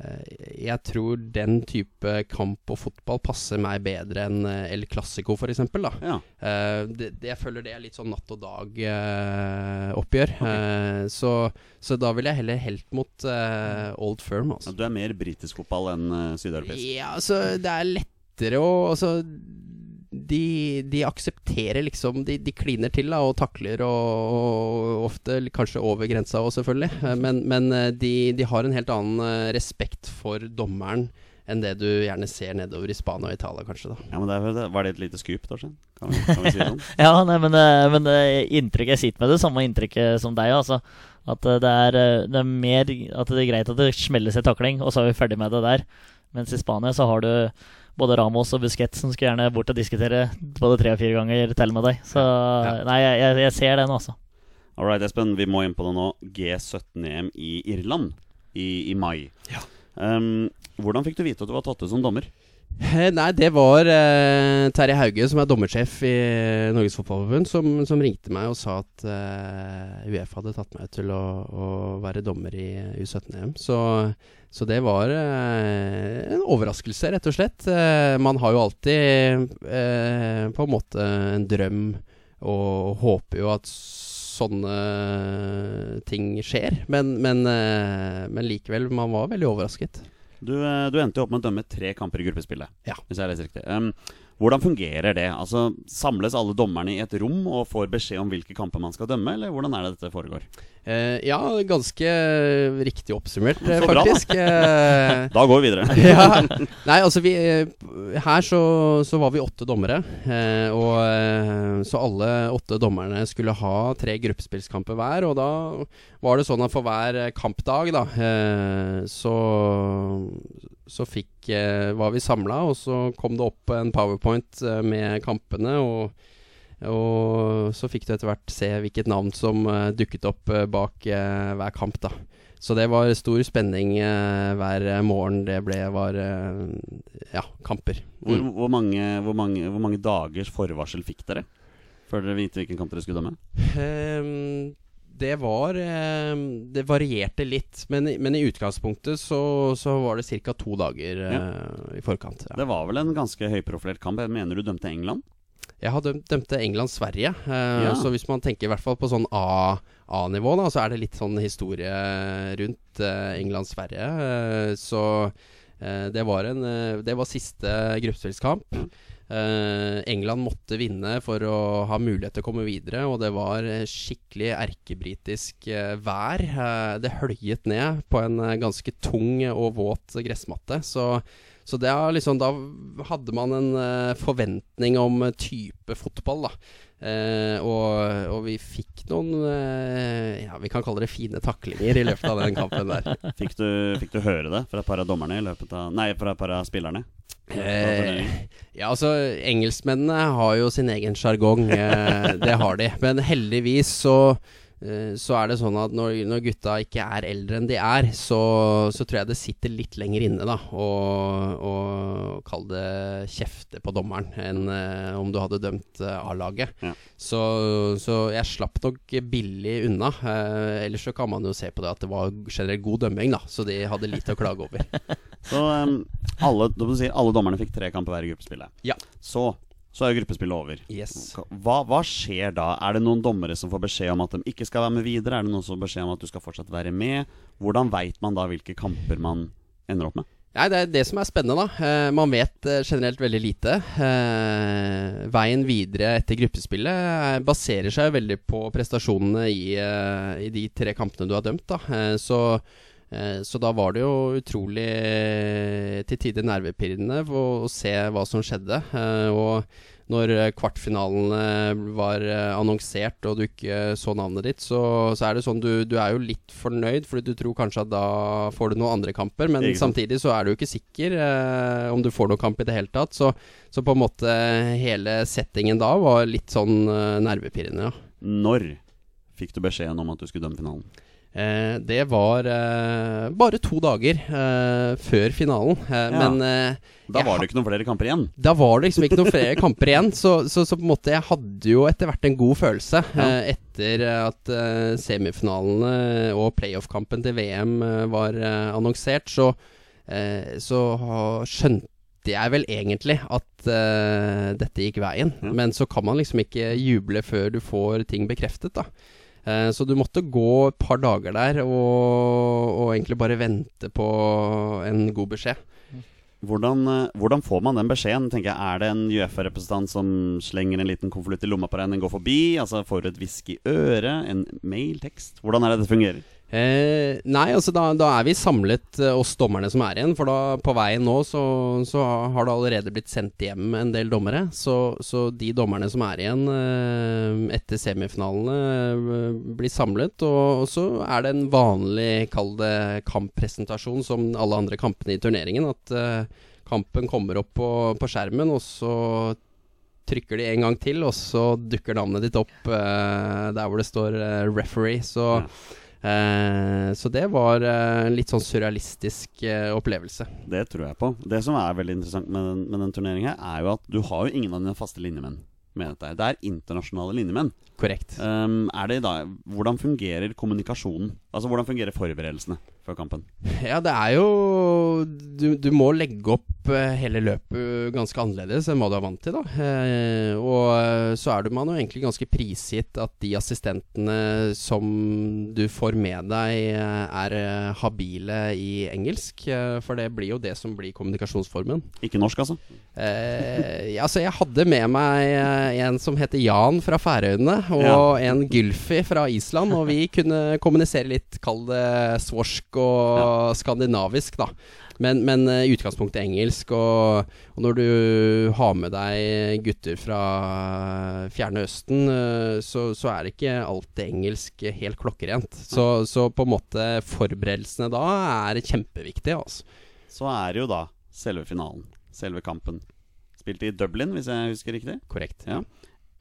Eh, jeg tror den type kamp og fotball passer meg bedre enn eh, El Clásico, f.eks. Ja. Eh, det, det, jeg føler det er litt sånn natt og dag-oppgjør. så, så da vil jeg heller helt mot uh, Old Firm, altså. Du er mer britisk fotball enn uh, sydeuropeisk. Ja, altså, det er lettere å Altså, de, de aksepterer liksom de, de kliner til da, og takler, og, og ofte kanskje over grensa òg, selvfølgelig. Eh, Men, men eh, de, de har en helt annen eh, respekt for dommeren enn det du gjerne ser nedover i Spania og Italia, kanskje. da Ja, men det er, vel det- Var det et lite skup, Torstein? Kan, kan vi si det sånn? Ja, nei, men, men inntrykket Jeg sitter med det samme inntrykket som deg. Altså. At det er, det er mer At det er greit at det smelles en takling, og så er vi ferdig med det der. Mens i Spania så har du både Ramos og Busquets som skulle gjerne bort og diskutere både tre og fire ganger til med deg. Så nei, jeg, jeg, ser den, altså. All right, Espen, vi må inn på det nå. G17-EM i Irland i, i mai. Um, hvordan fikk du vite at du var tatt ut som dommer? Eh, Nei, det var eh, Terje Hauge, som er dommersjef i Norges Fotballforbund, som, som ringte meg og sa at eh, Uefa hadde tatt meg ut til å, å være dommer i U17-EM. Så, så det var eh, en overraskelse, rett og slett. Eh, man har jo alltid eh, på en måte en drøm, og håper jo at sånne ting skjer. Men, men, men likevel, man var veldig overrasket. Du, du endte jo opp med å dømme tre kamper i gruppespillet. Ja. Hvis jeg leser riktig. Um, hvordan fungerer det? Altså, Samles alle dommerne i et rom og får beskjed om hvilke kamper man skal dømme, eller hvordan er det dette foregår? Eh, ja, ganske riktig oppsummert, eh, Så faktisk. Bra, Da går vi videre. ja. Nei, altså vi eh, Her så, så var vi åtte dommere. Eh, og eh, Så alle åtte dommerne skulle ha tre gruppespillskamper hver. Og da var det sånn at for hver eh, kampdag, da, eh, så Så fikk eh, var vi samla, og så kom det opp en powerpoint eh, med kampene. og og så fikk du etter hvert se hvilket navn som eh, dukket opp bak hver kamp, da. Så det var stor spenning hver morgen det ble var ja, kamper. Hvor, Mm. hvor, mange, hvor, mange, hvor mange dagers forvarsel fikk dere før dere vite hvilken kamp dere skulle dømme? Ehm, det var ehm, Det varierte litt, men, men i utgangspunktet så, så var det ca. to dager ja. i forkant. Ja. Det var vel en ganske høyprofilert kamp. Jeg mener du dømte England? Jeg har dømt, dømte England-Sverige, eh, Ja. så hvis man tenker i hvert fall på sånn A- A-nivå, da, så er det litt sånn historie rundt eh, England-Sverige. Eh, så eh, det var en eh, Det var siste gruppespillskamp. Eh, England måtte vinne for å ha mulighet til å komme videre, og det var eh, skikkelig erkebritisk eh, vær. Eh, det høljet ned på en eh, ganske tung og våt gressmatte. Så, så liksom, da hadde man en eh, forventning om eh, type fotball, da. Eh, og, og vi fikk noen eh, Ja, vi kan kalle det fine taklinger i løpet av den kampen der. Fikk du, fikk du høre det fra et par av dommerne i løpet av Nei, fra et par av spillerne? Eh, ja, altså Engelskmennene har jo sin egen sjargong. Eh, det har de. Men heldigvis så, så er det sånn at når, når gutta ikke er eldre enn de er, så, så tror jeg det sitter litt lenger inne, da. Og, og kall det kjefte på dommeren enn eh, om du hadde dømt eh, A-laget. Ja. Så, så jeg slapp nok billig unna. Eh, ellers så kan man jo se på det at det var generelt god dømming, da. Så de hadde lite å klage over. Så um, alle, si, alle dommerne fikk tre kamper hver i gruppespillet. Ja. Så, så er jo gruppespillet over. Yes. Hva, hva skjer da? Er det noen dommere som får beskjed om at de ikke skal være med videre? Er det noen som får beskjed om at du skal fortsatt være med? Hvordan veit man da hvilke kamper man ender opp med? Nei, Det er det som er spennende. da eh, Man vet eh, generelt veldig lite. Eh, veien videre etter gruppespillet baserer seg veldig på prestasjonene i, eh, i de tre kampene du har dømt. da Så så da var det jo utrolig eh, til tider nervepirrende å, se hva som skjedde. Eh, og når kvartfinalen kvartfinalene var eh, annonsert og du ikke så navnet ditt, så, så er det sånn du, du er jo litt fornøyd, fordi du tror kanskje at da får du noen andre kamper. Men samtidig så er du jo ikke sikker eh, om du får noen kamp i det hele tatt. Så, så på en måte hele settingen da var litt sånn eh, nervepirrende, ja. Når fikk du beskjeden om at du skulle dømme finalen? Eh, det var eh, bare to dager eh, før finalen. Ja. Men Da var det ikke noen flere kamper igjen. da var det liksom ikke noen flere kamper igjen. Så, så, så på en måte jeg hadde jo etter hvert en god følelse Ja. etter at semifinalene og playoff-kampen til VM var annonsert. Så, eh, så skjønte jeg vel egentlig at uh, dette gikk veien. Ja. Men så kan man liksom ikke juble før du får ting bekreftet, da. Eh, Så du måtte gå et par dager der og, og egentlig bare vente på en god beskjed. Hvordan, eh, hvordan får man den beskjeden? tenker jeg Er det en Uefa-representant som slenger en liten konvolutt i lomma på deg den går forbi? Altså Får du et hvisk i øret? En mailtekst? Hvordan er det det fungerer? Eh, nei, altså da, da er vi samlet, eh, oss dommerne som er igjen. For da på veien nå så, så har det allerede blitt sendt hjem en del dommere. Så, så de dommerne som er igjen eh, etter semifinalene, eh, blir samlet. Og, og så er det en vanlig, kall det kamppresentasjon som alle andre kampene i turneringen. At eh, kampen kommer opp på, på skjermen, og så trykker de en gang til, og så dukker navnet ditt opp eh, der hvor det står 'referee'. Så Ja. Eh, så det var eh, en litt sånn surrealistisk eh, opplevelse. Det tror jeg på. Det som er veldig interessant med den, med den turneringen, her er jo at du har jo ingen av dine faste linjemenn. Det er internasjonale linjemenn. Korrekt. Um, er det da, hvordan fungerer kommunikasjonen? Altså Hvordan fungerer forberedelsene før kampen? Ja, det er jo Du, du må legge opp eh, hele løpet ganske annerledes enn hva du er vant til, da. Eh, og eh, så er du man jo egentlig ganske prisgitt at de assistentene som du får med deg, er habile i engelsk. For det blir jo det som blir kommunikasjonsformen. Ikke norsk, altså? Eh, altså jeg hadde med meg en som heter Jan fra Færøyene, og Ja. en Gylfi fra Island. Og vi kunne kommunisere litt, kall det svorsk og skandinavisk, da. Men, men eh, i utgangspunktet engelsk. Og, og når du har med deg gutter fra Fjerne Østen, eh, så, så er ikke alltid engelsk helt klokkerent. Så, så på en måte forberedelsene da er kjempeviktige, altså. Så er det jo da selve finalen. Selve kampen. Spilte i Dublin, hvis jeg husker riktig. Korrekt. Ja.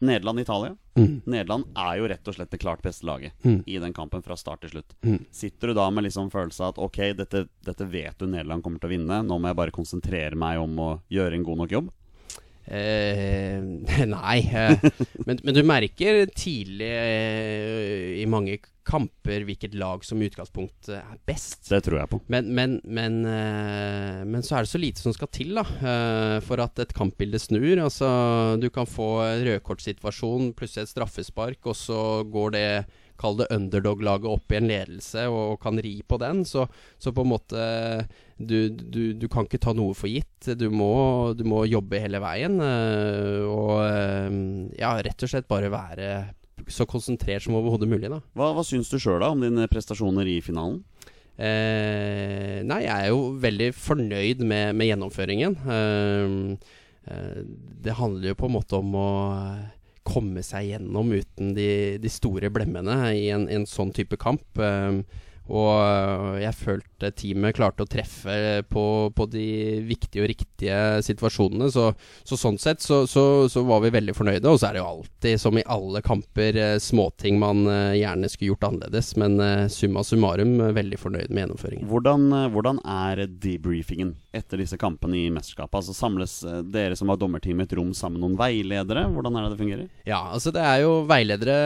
Nederland-Italia. Mm. Nederland er jo rett og slett det klart beste laget Mm. i den kampen fra start til slutt. Mm. Sitter du da med liksom følelse av at ok, dette, dette vet du Nederland kommer til å vinne, nå må jeg bare konsentrere meg om å gjøre en god nok jobb? Eh, nei, eh, men, men du merker tidlig eh, i mange kamper hvilket lag som i utgangspunktet er best. Det tror jeg på. Men, men, men, eh, men så er det så lite som skal til da eh, for at et kampbilde snur. Altså, du kan få rødkortsituasjon pluss et straffespark, og så går det kall det underdog-laget opp i en ledelse og, og kan ri på den, så, så på en måte du, du, du, kan ikke ta noe for gitt. Du må, du må jobbe hele veien. øh, og øh, ja, rett og slett bare være så konsentrert som overhodet mulig, da. Hva, hva syns du sjøl om dine prestasjoner i finalen? Eh, nei, jeg er jo veldig fornøyd med, med gjennomføringen. Eh, eh, det handler jo på en måte om å komme seg gjennom uten de, de store blemmene i en, en sånn type kamp. Eh, og jeg følte teamet klarte å treffe på, på de viktige og riktige situasjonene. Så, så sånn sett så, så, så, var vi veldig fornøyde. Og så er det jo alltid, som i alle kamper, eh, småting man eh, gjerne skulle gjort annerledes. Men summa summarum veldig fornøyd med gjennomføringen. Hvordan, hvordan er debriefingen etter disse kampene i mesterskapet? Altså Samles dere som har dommerteam i et rom sammen med noen veiledere? Hvordan er det det fungerer? Ja, altså det er jo veiledere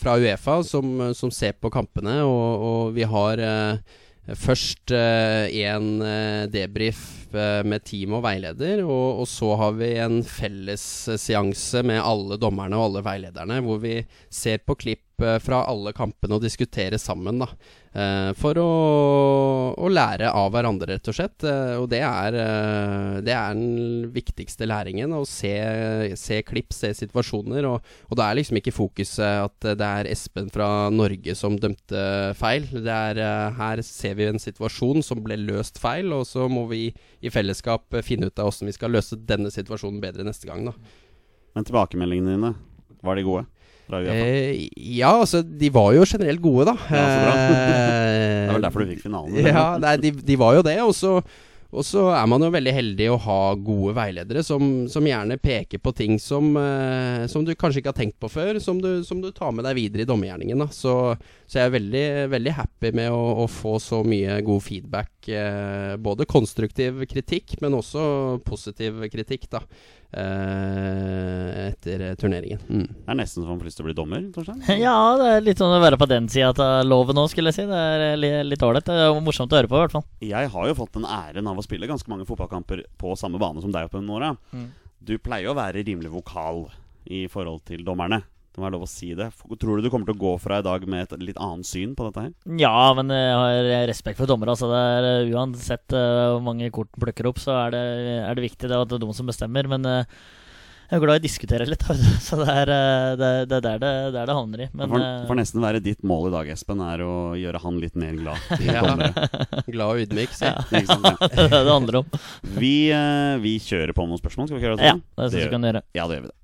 fra Uefa som, som ser på kampene, og, og vi har eh, først eh, debrief eh, med team og veileder, og, og, så har vi en felles seanse med alle dommerne og alle veilederne, hvor vi ser på klipp fra alle kampene og diskutere sammen, da. Eh, for å, å, lære av hverandre, rett og slett. Eh, og det er, det er den viktigste læringen. Å se, se klipp, se situasjoner. Og, og da er liksom ikke fokuset at det er Espen fra Norge som dømte feil. Det er her ser vi en situasjon som ble løst feil, og så må vi i fellesskap finne ut av hvordan vi skal løse denne situasjonen bedre neste gang. Da. Men tilbakemeldingene dine, var de gode? Eh, ja, altså de var jo generelt gode, da. Ja, bra. det er vel derfor du fikk finalen? ja, nei, de, de, var jo det. Og så, og så er man jo veldig heldig å ha gode veiledere som, som gjerne peker på ting som, eh, som, du kanskje ikke har tenkt på før, som du, som du tar med deg videre i dommergjerningen. Så, så, jeg er veldig, veldig happy med å, å, få så mye god feedback. Eh, både konstruktiv kritikk, men også positiv kritikk, da. Eh, etter turneringen. Mm. Det er nesten så man får lyst til å bli dommer, Torstein? Ja, det er litt sånn å være på den sida av loven nå, skulle jeg si. Det er litt ålreit. Det er morsomt å høre på, i hvert fall. Jeg har jo fått den æren av å spille ganske mange fotballkamper på samme bane som deg oppe med åra. Mm. Du pleier å være rimelig vokal i forhold til dommerne. Det må være lov å si det. Tror du du kommer til å gå fra i dag med et litt annet syn på dette her? Ja, men jeg har respekt for dommere. Altså er, eh, uansett uh, hvor mange kort plukker opp, så er det, er det viktig. Det at det er de som bestemmer. Men uh, jeg er glad i å diskutere litt, så det er, det, det er der, det, der det havner i. Men, det får nesten være ditt mål i dag, Espen, er å gjøre han litt mer glad. ja. glad og ydmyk, si. Ja. det er det det handler om. Vi, vi, kjører på med noen spørsmål. Skal vi ikke gjøre det sånn? Ja, det syns vi kan gjøre. Ja, det gjør vi det.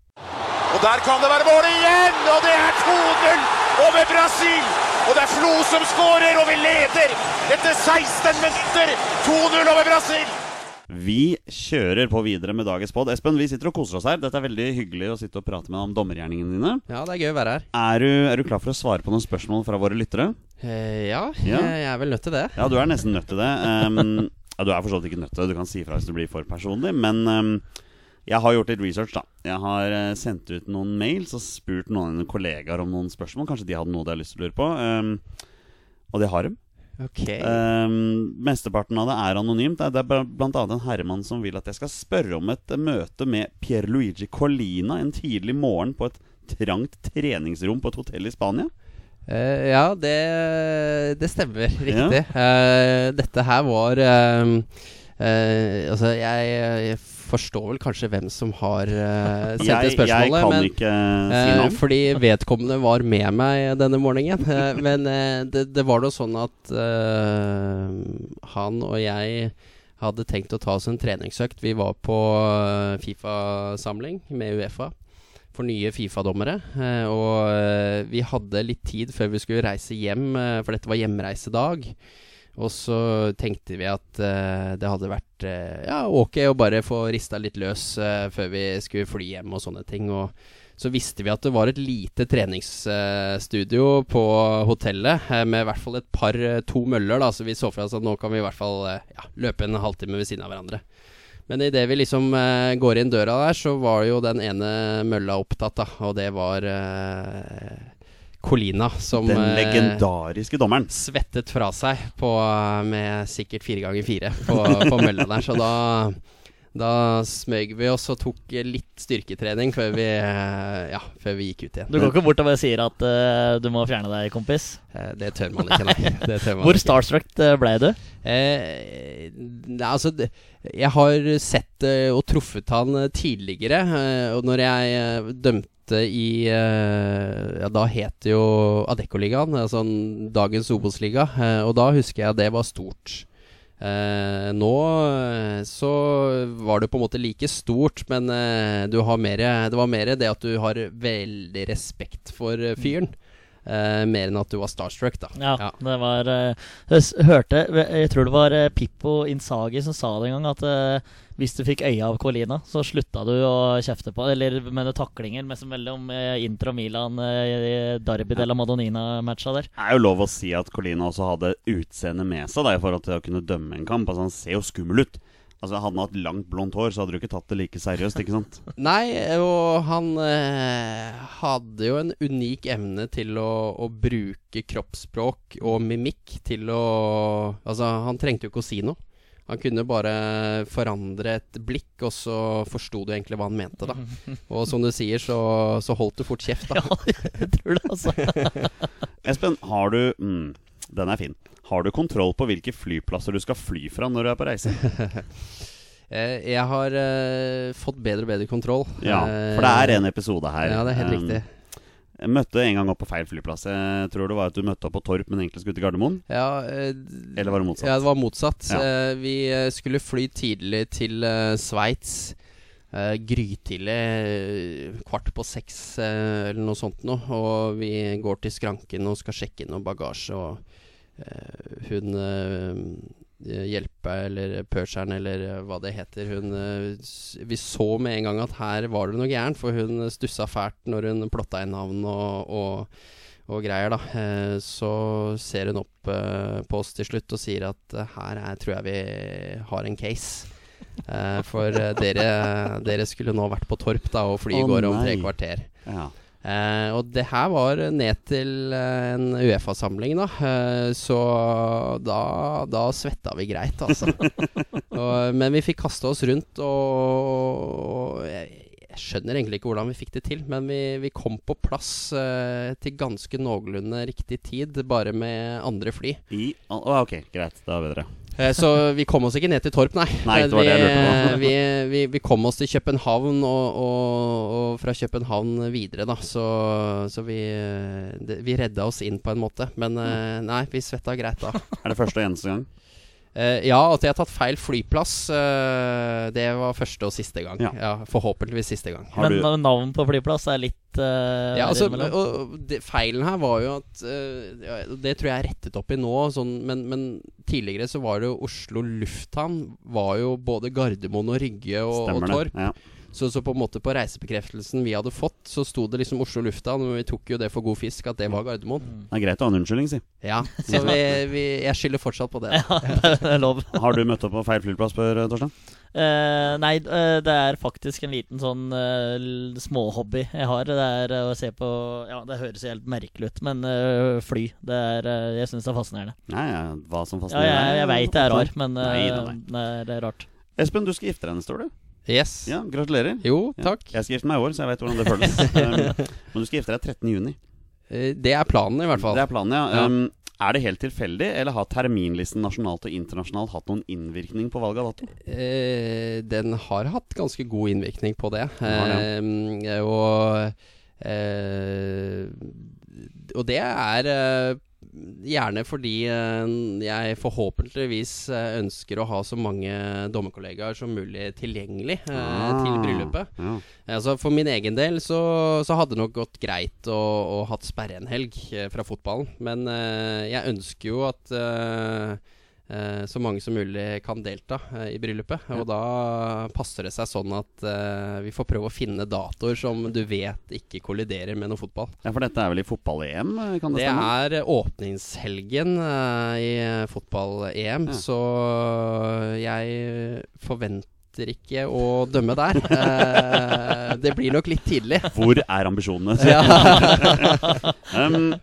Og der kan det være mål igjen! Og det er 2-0 over Brasil! Og det er Flo som skårer, og vi leder etter 16 minutter! 2-0 over Brasil! Vi kjører på videre med dagens pod. Espen, vi sitter og koser oss her. Dette er veldig hyggelig å sitte og prate med deg om dommergjerningene dine. Ja, det er gøy å være her. Er du, er du klar for å svare på noen spørsmål fra våre lyttere? Eh, ja, ja, jeg er vel nødt til det. Ja, du er nesten nødt til det. Um, ja, du er for så vidt ikke nødt til det. Du kan si ifra hvis du blir for personlig. Men um, jeg har gjort litt research, da. Jeg har uh, sendt ut noen mails og spurt noen kollegaer om noen spørsmål. Kanskje de hadde noe de hadde lyst til å lure på. Um, og det har de. Okay. Um, mesteparten av det er anonymt. Det er bl.a. en herremann som vil at jeg skal spørre om et møte med Pierluigi Colina en tidlig morgen på et trangt treningsrom på et hotell i Spania. Uh, ja, det, det, stemmer. Riktig. Ja. Uh, dette her var uh, Altså, jeg, jeg forstår vel kanskje hvem som har uh, sendt det spørsmålet. Jeg kan men, ikke si noe navn. Uh, fordi vedkommende var med meg denne morgenen. Uh, men det, det, var da sånn at han og jeg hadde tenkt å ta oss en treningsøkt. Vi var på Fifa-samling med Uefa for nye Fifa-dommere. og vi hadde litt tid før vi skulle reise hjem, for dette var hjemreisedag. Og så tenkte vi at uh, det hadde vært uh, ja, ok å bare få rista litt løs uh, før vi skulle fly hjem og sånne ting. Og så visste vi at det var et lite treningsstudio på hotellet med i hvert fall et par, to møller. da, Så vi så for oss at nå kan vi i hvert fall ja, løpe en halvtime ved siden av hverandre. Men idet vi liksom går inn døra der, så var jo den ene mølla opptatt, da. Og det var Colina som Den eh, legendariske dommeren. Svettet fra seg på, med sikkert fire ganger fire på, på mølla der. Så da, Da smøg vi oss og tok litt styrketrening før vi, eh, ja, før vi gikk ut igjen. Du går ikke bort og bare sier at uh, du må fjerne deg, kompis. Eh, Det tør man ikke, nei. Man Hvor starstruck ble du? Eh, nei, altså Jeg har sett og truffet han tidligere, og når jeg dømte i Ja, da het det jo Adeccoligaen, altså dagens Obos-liga, og da husker jeg det var stort. Eh, nå eh, så var det på en måte like stort, men eh, du har mer, det var mer det at du har veldig respekt for eh, fyren. eh, mer enn at du var starstruck, da. Ja, Ja. det var eh, Jeg hørte Jeg tror det var Pippo Insagi som sa det en gang, at hvis du fikk øye av Colina, så slutta du å kjefte på Eller med noen taklinger, mest mellom eh, Inter og Milan eh, ja. de della Madonina-matcha der. Det er jo lov å si at Colina også hadde utseendet med seg da, i forhold til å kunne dømme en kamp. Altså Han ser jo skummel ut. Altså Hadde han hatt langt, blondt hår, så hadde du ikke tatt det like seriøst. ikke sant? Nei, og han eh, hadde jo en unik evne til å, å bruke kroppsspråk og mimikk til å Altså, han trengte jo ikke å si noe. Han kunne bare forandre et blikk, og så forsto du egentlig hva han mente, da. Og som du sier, så, så holdt du fort kjeft, da. Ja, jeg tror det, altså. Espen, har du mm, Den er fin. Har du kontroll på hvilke flyplasser du skal fly fra når du er på reise? Eh, jeg har uh, fått bedre og bedre kontroll. Ja, For det er en episode her. Ja, det er helt Um, riktig. Jeg møtte en gang opp på feil flyplass. Jeg tror det var at du møtte opp på Torp, men egentlig skulle til Gardermoen. Ja, eh, Eller var det motsatt? Ja, det var motsatt. Ja. Eh, vi eh, skulle fly tidlig til eh, Sveits. Uh, grytidlig, eh, kvart på seks eh, eller noe sånt noe. Og vi går til skranken og skal sjekke inn noe bagasje, og eh, hun hjelpe eller pusheren eller eh, hva det heter. Hun eh, Vi så med en gang at her var det noe gærent, for hun stussa fælt når hun plotta inn navn og, og, og greier, da. Eh, så ser hun opp eh, på oss til slutt og sier at eh, her er, tror jeg vi har en case. Eh, for eh, dere, dere skulle nå vært på Torp, da, og flyet oh, går om tre kvarter. Ja. Eh, og det her var ned til eh, en Uefa-samling, da. Eh, så da, da svetta vi greit, altså. og, men vi fikk kaste oss rundt, og, og jeg, jeg skjønner egentlig ikke hvordan vi fikk det til. Men vi, vi kom på plass eh, til ganske noenlunde riktig tid, bare med andre fly. I, ok, greit. Da er vi Eh, Så vi kom oss ikke ned til Torp, nei. Nei, det var det jeg lurte på. vi, vi, vi kom oss til København, og, og, og fra København videre, da. Så, så vi, eh, det, vi redda oss inn på en måte. Men eh, nei, vi svetta greit da. Er det første og eneste gang? Eh, ja, at jeg har tatt feil flyplass, eh, det var første og siste gang. Ja. Ja, Forhåpentligvis siste gang. Men du- navn på flyplass er litt uh, Ja, altså, og, og det, Feilen her var jo at uh, Det tror jeg er rettet opp i nå, sånn, men, men tidligere så var det jo Oslo lufthavn var jo både Gardermoen og Rygge og, og Torp. Ja. Så, så på en måte på reisebekreftelsen vi hadde fått, så sto det liksom Oslo lufthavn, men vi tok jo det for god fisk at det var Gardermoen. Det er greit å ha en unnskyldning, si. Ja, Så vi, vi, jeg skylder fortsatt på det. Ja, det er lov. Har du møtt opp på feil flyplass spør Torstein? Uh, nei, uh, det er faktisk en liten sånn uh, småhobby jeg har. Det er eh, å se på Ja, det høres helt merkelig ut, men eh, fly. Det er eh, Jeg syns det er fascinerende. Nei, ja, hva som Ja, fascinerer jeg, jeg veit det er rar, men eh, Nei, nei, nei. nei, det er rart. Espen, du skal gifte deg neste år, du. Yes. Ja, Gratulerer. Jo, Ja. takk. Jeg skal gifte meg i år, så jeg vet hvordan det føles. um, men du skal gifte deg 13. juni. Eh, Det er planen, i hvert fall. Det er planen, ja. Ja. Um, er det helt tilfeldig, eller har terminlisten nasjonalt og internasjonalt hatt noen innvirkning på valget av dato? Eh, den har hatt ganske god innvirkning på det. Ja, Eh, og eh, Og det er eh, gjerne fordi eh, jeg forhåpentligvis eh, ønsker å ha så mange dommerkollegaer som mulig tilgjengelig eh, Ah, til bryllupet. Ja. Altså For min egen del så, så hadde det nok gått greit å, å hatt sperre en helg fra fotballen. Men jeg ønsker jo at så mange som mulig kan delta eh, i bryllupet. Ja. Og da passer det seg sånn at eh, vi får prøve å finne datoer som du vet ikke kolliderer med noe fotball. ja, for dette er vel i fotball-EM, kan det, Det stemme? er eh, åpningshelgen eh, i fotball-EM, Ja. så jeg forventer ikke å dømme der. Eh, det blir nok litt tidlig. Hvor er ambisjonene? Ja. um,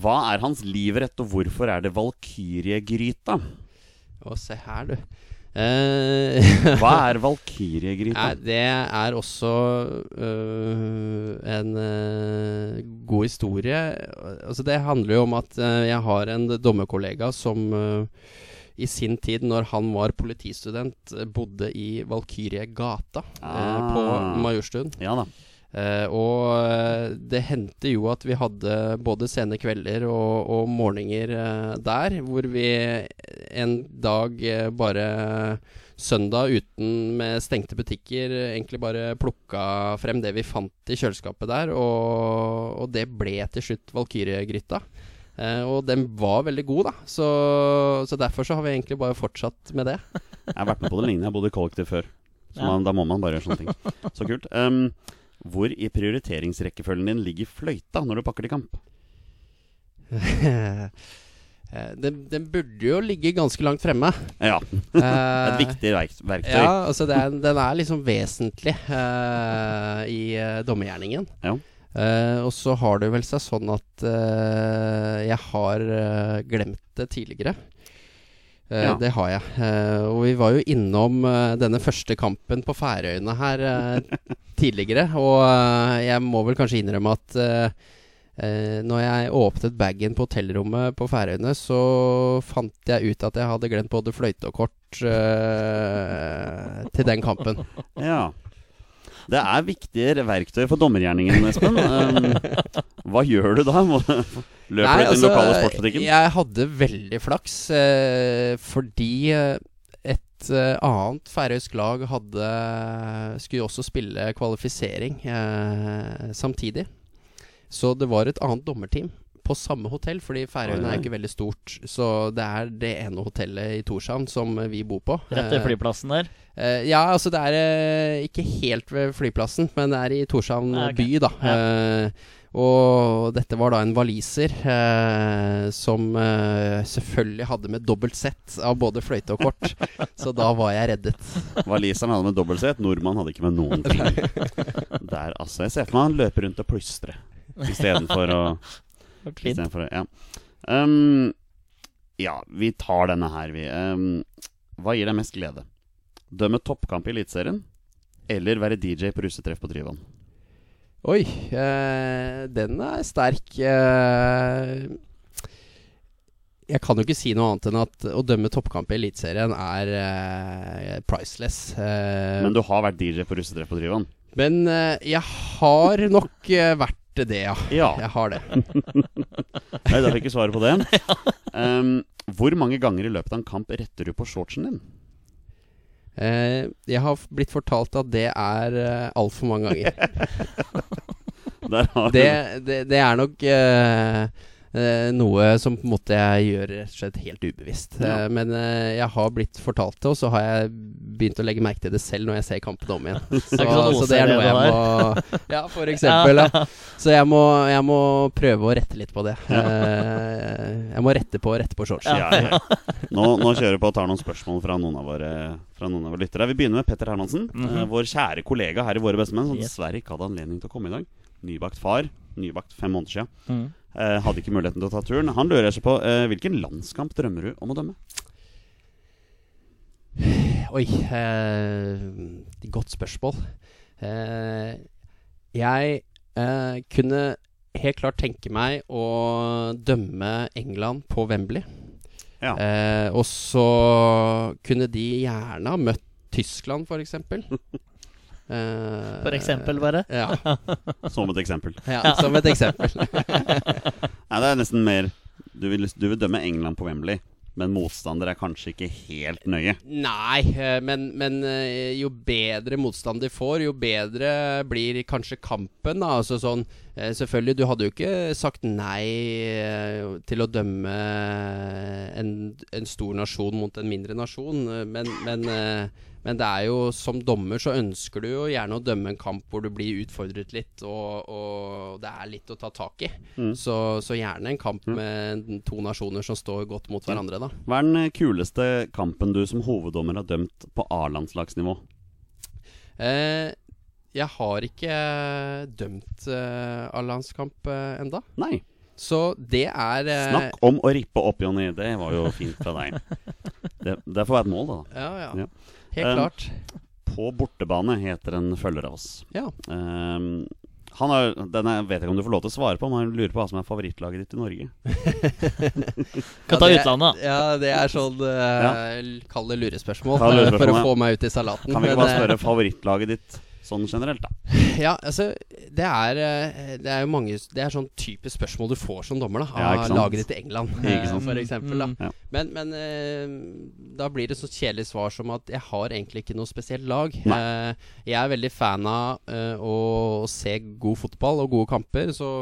hva er hans livrett, og hvorfor er det valkyriegryta? Å, se her, du. Uh, Hva er Valkyriegryta? Det er også uh, en uh, god historie. Altså, det handler jo om at øh, jeg har en dommerkollega som i sin tid, når han var politistudent, bodde i Valkyriegata eh, på Ah. Majorstuen. Ja da. Eh, og eh, det hendte jo at vi hadde både sene kvelder og, og morgener uh, der, hvor vi en dag uh, bare søndag uten med stengte butikker egentlig bare plukka frem det vi fant i kjøleskapet der, og, og det ble til slutt Valkyrjegryta. Uh, og den var veldig god, da. Så, så derfor så har vi egentlig bare fortsatt med det. Jeg har vært med på det lignende. Jeg bodde i kollektiv før. Så Ja. man, da må man bare gjøre sånne ting. Så kult. Um, hvor i prioriteringsrekkefølgen din ligger fløyta når du pakker til kamp? Eh, den, den burde jo ligge ganske langt fremme. Ja, Eh, et viktig verk verktøy. Ja, altså er, den er liksom vesentlig uh, i dommergjerningen. Ja. Uh, og så har det vel seg sånn at uh, jeg har glemt det tidligere. Eh, Ja. Det har jeg. Eh, og vi var jo innom eh, denne første kampen på Færøyene her tidligere. Og jeg må vel kanskje innrømme at når jeg åpnet bagen på hotellrommet på Færøyene, så fant jeg ut at jeg hadde glemt både fløyte og kort til den kampen. Ja. Det er viktige verktøy for dommergjerningen, Espen. Um, hva gjør du da? Løper du til den altså, lokale sportsbutikken? Jeg hadde veldig flaks, eh, fordi eh, et eh, annet færøysk lag hadde skulle også spille kvalifisering eh, samtidig. Så det var et annet dommerteam på samme hotell, fordi Færøyene er ikke veldig stort. Så det er det ene hotellet i Torshavn som vi bor på. Rett ved Eh, flyplassen der. Uh, ja, altså det er uh, ikke helt ved flyplassen, men det er i Torshavn okay. by, da. Eh, og dette var da en waliser eh, som eh, selvfølgelig hadde med dobbelt sett av både fløyte og kort. så da var jeg reddet. Waliseren hadde med dobbelt sett, nordmann hadde ikke med noen ting. Der, altså. Jeg ser for meg han løper rundt og plystrer istedenfor å. Istedenfor Ja. Um, ja, vi tar denne her, vi. Um, hva gir deg mest glede? Dømme toppkamp i Eliteserien eller være DJ på russetreff på Tryvann? Oi, eh, den er sterk. Eh, jeg kan jo ikke si noe annet enn at å dømme toppkamp i Eliteserien er eh, priceless. Eh, Men du har vært DJ på russetreff på Tryvann? Men jeg har nok vært det, ja. Ja. Jeg har det. Nei, da fikk vi svaret på det. Um, hvor mange ganger i løpet av en kamp retter du på shortsen din? Uh, jeg har blitt fortalt at det er uh, altfor mange ganger. Der har Det, det, det er nok eh, eh, noe som på en måte jeg gjør rett og slett helt ubevisst. Ja. Eh, men eh, jeg har blitt fortalt det, og så har jeg begynt å legge merke til det selv når jeg ser kampen om igjen. Så, det sånn så det er noe jeg må Ja, for eksempel. Ja. Så jeg må, jeg må prøve å rette litt på det. Eh, jeg må rette på rette på shortsen. Ja, ja. Nå, nå kjører vi på og tar noen spørsmål fra noen av våre, fra noen av våre lyttere. Vi begynner med Petter Hermansen, eh, vår kjære kollega her i Våre bestemenn, som dessverre ikke hadde anledning til å komme i dag. Nybakt far. Nybakt fem måneder siden. Mm. Eh, hadde ikke muligheten til å ta turen. Han lurer seg på eh, hvilken landskamp drømmer du om å dømme? Oi, eh, godt spørsmål. Eh, jeg eh, kunne helt klart tenke meg å dømme England på Wembley. Ja. Eh, og så kunne de gjerne ha møtt Tyskland. Eh, For eksempel, bare. Ja, Som et eksempel. ja, som et eksempel. Nei, det er nesten mer du vil, du vil dømme England på Wembley, men motstander er kanskje ikke helt nøye. Nei, eh, men, men eh, jo bedre motstand de får, jo bedre blir kanskje kampen. Da. Altså sånn, eh, selvfølgelig, du hadde jo ikke sagt nei eh, til å dømme en, en stor nasjon mot en mindre nasjon, eh, men, men, eh, men det er jo som dommer så ønsker du jo gjerne å dømme en kamp hvor du blir utfordret litt, og, og det er litt å ta tak i. Mm. Så, så gjerne en kamp med to nasjoner som står godt mot hverandre, da. Hva er den kuleste kampen du som hoveddommer har dømt på A-landslagsnivå? Eh, jeg har ikke dømt eh, A-landskamp eh, enda. Nei. Så det er eh, Snakk om å rippe opp, Jonny. Det var jo fint fra deg. Det, det får være et mål, da. Ja, ja. Ja. Helt Um, klart. På bortebane heter en følger av oss. Ja. Um, han har, denne vet jeg ikke om du får lov til å svare på, men han lurer på hva som er favorittlaget ditt i Norge. Kan ta det- utlandet, da. Ja, det er sånn uh, Kall det lurespørsmål. Kall det lurespørsmål, for å få meg ut i salaten. Kan vi ikke bare eh, spørre favorittlaget ditt sånn generelt, da? Ja, altså Det er eh, Det er jo mange Det er sånn type spørsmål du får som dommer, da. Ja, Av sant? laget ditt i England, eh, for eksempel. Da. Mm. Ja. Men, men eh, da blir det så kjedelig svar som at jeg har egentlig ikke noe spesielt lag. Nei. Eh, jeg er veldig fan av å se god fotball og gode kamper, så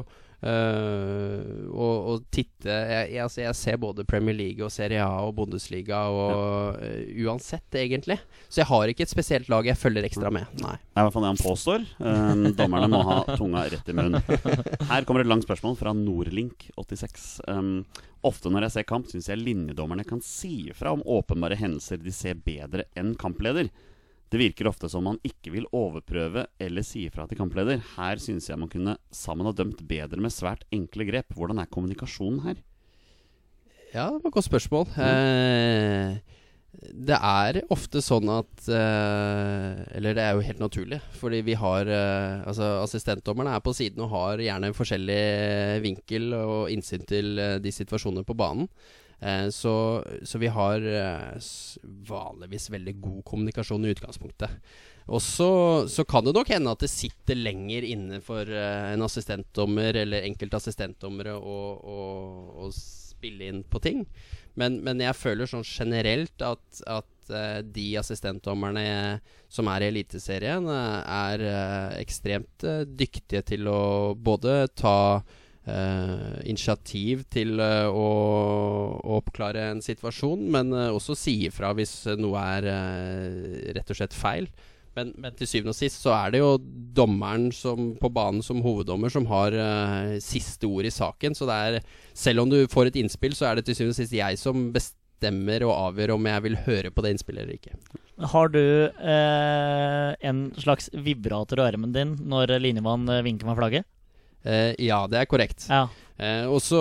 eh, og, og titte jeg, jeg, altså jeg ser både Premier League og Serie A og Bundesliga og eh, uansett, egentlig. Så jeg har ikke et spesielt lag jeg følger ekstra med. Nei. Det er i hvert fall det han påstår. Um, dommerne må ha tunga rett i munnen. Her kommer et langt spørsmål fra Nordlink86. Um, ofte når jeg ser kamp, syns jeg linjedommerne kan si ifra om åpenbare hendelser de ser bedre enn kampleder. Det virker ofte som man ikke vil overprøve eller si ifra til kampleder. Her synes jeg man kunne sammen ha dømt bedre med svært enkle grep. Hvordan er kommunikasjonen her? Ja, det var et godt spørsmål. Eh, det er ofte sånn at eh, Eller det er jo helt naturlig, fordi vi har eh, Altså Assistentdommerne er på siden og har gjerne en forskjellig vinkel og innsyn til eh, de situasjonene på banen. Eh, så, så vi har eh, vanligvis veldig god kommunikasjon i utgangspunktet. Og så, kan det nok hende at det sitter lenger inne for eh, en assistentdommer eller enkelte assistentdommere å, spille inn på ting. Men, men jeg føler sånn generelt at, at de assistentdommerne som er i Eliteserien, er ekstremt dyktige til å både ta eh, initiativ til eh, å, å oppklare en situasjon, men eh, også si ifra hvis noe er rett og slett feil. Men, men til syvende og sist så er det jo dommeren som, på banen som hoveddommer som har siste ord i saken. Så det er, selv om du får et innspill, så er det til syvende og sist jeg som bestemmer og avgjør om jeg vil høre på det innspillet eller ikke. Har du en slags vibrator i armen din når linjemann vinker med flagget? Eh, ja, det er korrekt. Ja. Eh, og så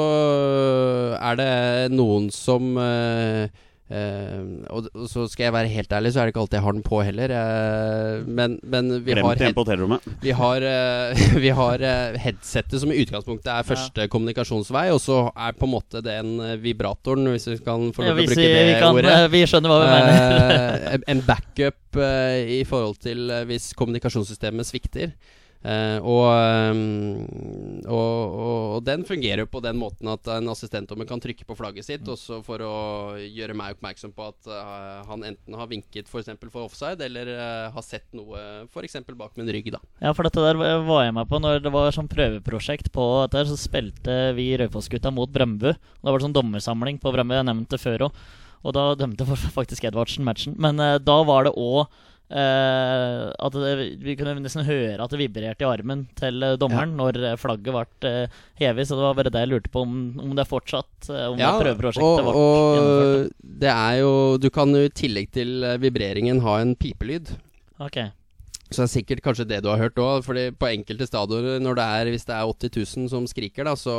er det noen som eh, eh, og, og så skal jeg være helt ærlig, så er det ikke alltid jeg har den på heller. eh, men, men vi har, Glemt igjen på hotellrommet. vi har, eh, vi har eh, headsetet som i utgangspunktet er første kommunikasjonsvei, og så er på en måte den eh, vibratoren, hvis vi kan få lov til å bruke det vi, kan, ordet. eh, vi skjønner hva vi mener. Eh, en- backup eh, i forhold til eh, hvis kommunikasjonssystemet svikter. Eh, og, um, og, og, den fungerer jo på den måten at en assistentdommer kan trykke på flagget sitt også for å gjøre meg oppmerksom på at uh, han enten har vinket f.eks. For, for offside, eller uh, har sett noe f.eks. bak min rygg. da Ja, for dette der var jeg med på når det var sånn prøveprosjekt på dette. her, Så spilte vi Raufoss-gutta mot Brøndbu. Da var det sånn dommersamling på Brøndbu, jeg nevnte før òg. Og da dømte faktisk Edvardsen matchen. Men da var det òg eh, at det, vi kunne nesten høre at det vibrerte i armen til dommeren dommeren når eh, flagget ble uh, hevet. Så det var bare det jeg lurte på, om, om det fortsatt uh, Om det prøveprosjektet ble gjennomført. og det er jo Du kan jo i tillegg til eh, vibreringen ha en pipelyd. Ok. Så det er sikkert kanskje det du har hørt òg. Fordi på enkelte stadioner, når det er, hvis det er 80 000 som skriker, da, så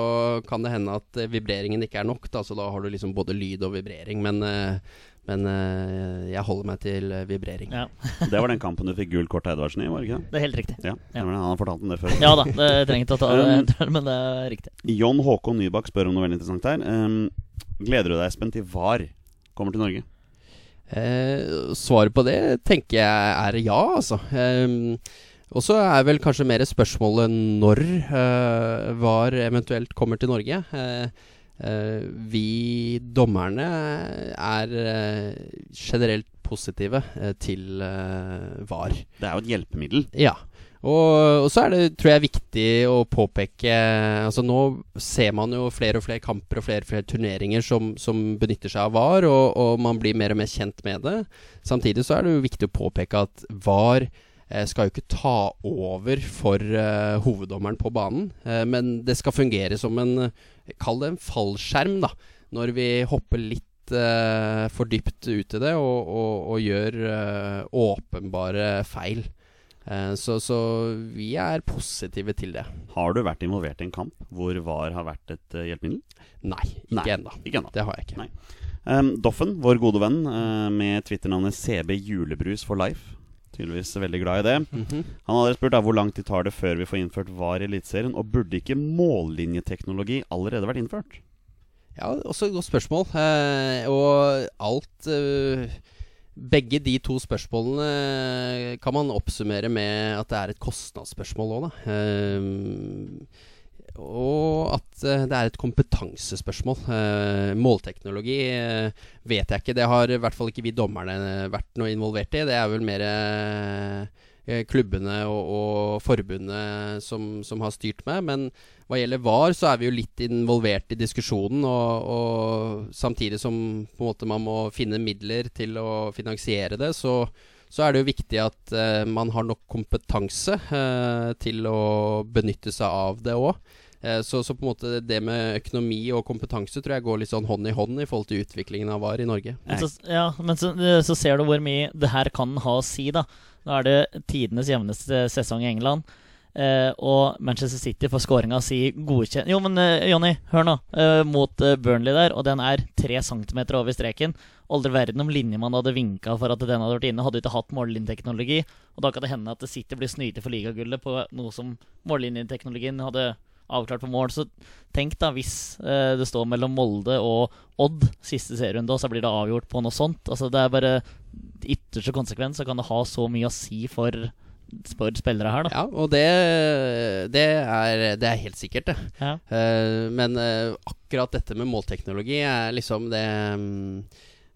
kan det hende at eh, vibreringen ikke er nok. Da, så da har du liksom både lyd og vibrering. Men, eh, men eh, jeg holder meg til eh, vibrering. Ja, Det var den kampen du fikk gult kort til Edvardsen i, var det ikke det? det er helt riktig. Ja, ja. Han har fortalt om det før. Ja da, det trenger ikke å ta det, men det er riktig. John Håkon Nybakk spør om noe veldig interessant her. Um, gleder du deg, Espen, til VAR kommer til Norge? Eh, svaret på det tenker jeg er ja, altså. Ehm, og så er vel kanskje mer spørsmålet når eh, VAR eventuelt kommer til Norge. Eh, vi dommerne er eh, generelt positive eh, til eh, VAR. Det er jo et hjelpemiddel. Ja. Og, og så er det, tror jeg, viktig å påpeke Altså Nå ser man jo flere og flere kamper og flere og flere turneringer som, som benytter seg av VAR, og, og man blir mer og mer kjent med det. Samtidig så er det jo viktig å påpeke at VAR eh, skal jo ikke ta over for eh, hoveddommeren på banen, eh, men det skal fungere som en Kall det en fallskjerm, da. Når vi hopper litt eh, for dypt ut i det og, og, og gjør eh, åpenbare feil. Eh, så, så vi er positive til det. Har du vært involvert i en kamp hvor VAR har vært et hjelpemiddel? Nei, ikke ennå. Det har jeg ikke. Um, Doffen, vår gode venn eh, med Twitter-navnet CB Julebrus for life. Tydeligvis veldig glad i det. Mhm. Han hadde spurt da, hvor lang tid tar det før vi får innført VAR i Eliteserien, og burde ikke mållinjeteknologi allerede vært innført? Ja, også et godt spørsmål. Eh, og alt eh, Begge de to spørsmålene kan man oppsummere med at det er et kostnadsspørsmål òg, da. Eh, og at eh, det er et kompetansespørsmål. Eh, målteknologi eh, vet jeg ikke. Det har i hvert fall ikke vi dommerne vært noe involvert i. Det er vel mer klubbene og, og forbundet som, som har styrt med. Men hva gjelder VAR, så er vi jo litt involvert i diskusjonen. Og, og samtidig som man må finne midler til å finansiere det, så, så er det jo viktig at uh, man har nok kompetanse uh, til å benytte seg av det òg. Eh, så, så på en måte det med økonomi og kompetanse tror jeg går litt sånn hånd i hånd i forhold til utviklingen av VAR i Norge. Men, så, ja, men så, så ser du hvor mye det her kan ha å si, da. Nå er det tidenes jevneste sesong i England. Eh, og Manchester City får skåringa si godkjent Jo, men eh, Jonny, hør nå. Eh, mot eh, Burnley der, og den er tre centimeter over streken. Aldri verden om linjemann hadde vinka for at den hadde vært inne. Hadde ikke hatt mållinjeteknologi. Og da kan det hende at City blir snyte for ligagullet på noe som mållinjeteknologien hadde avklart på mål. Så tenk da hvis eh, det står mellom Molde og Odd siste serierunde, og så blir det avgjort på noe sånt. Altså Det er bare ytterste konsekvens, så kan det ha så mye å si for, for spillere her, da. Ja, og det, det, er, det er helt sikkert, det. Ja. Uh, men uh, akkurat dette med målteknologi er liksom det um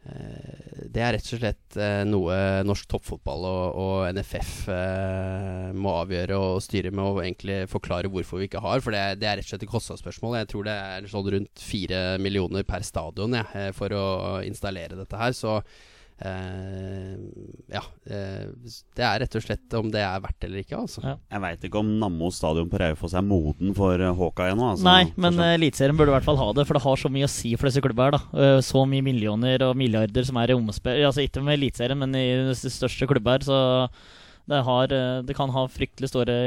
Det er rett og slett eh, noe norsk toppfotball og, og NFF eh, må avgjøre og styre med og egentlig forklare hvorfor vi ikke har. For det, det er rett og slett et kostnadsspørsmål. Jeg tror det er sånn rundt fire millioner per stadion eh, for å installere dette her. Så eh, ja. eh, det er rett og slett om det er verdt eller ikke, altså. Ja. Jeg veit ikke om Nammo stadion på Raufoss er moden for Håka Hawkeye ennå. Altså, Nei, men eh, Eliteserien burde i hvert fall ha det, for det har så mye å si for disse klubbene her. da Eh, Så mye millioner og milliarder som er i omspill. Altså Ikke med Eliteserien, men i de største klubber. Så det, har, eh, det kan ha fryktelig store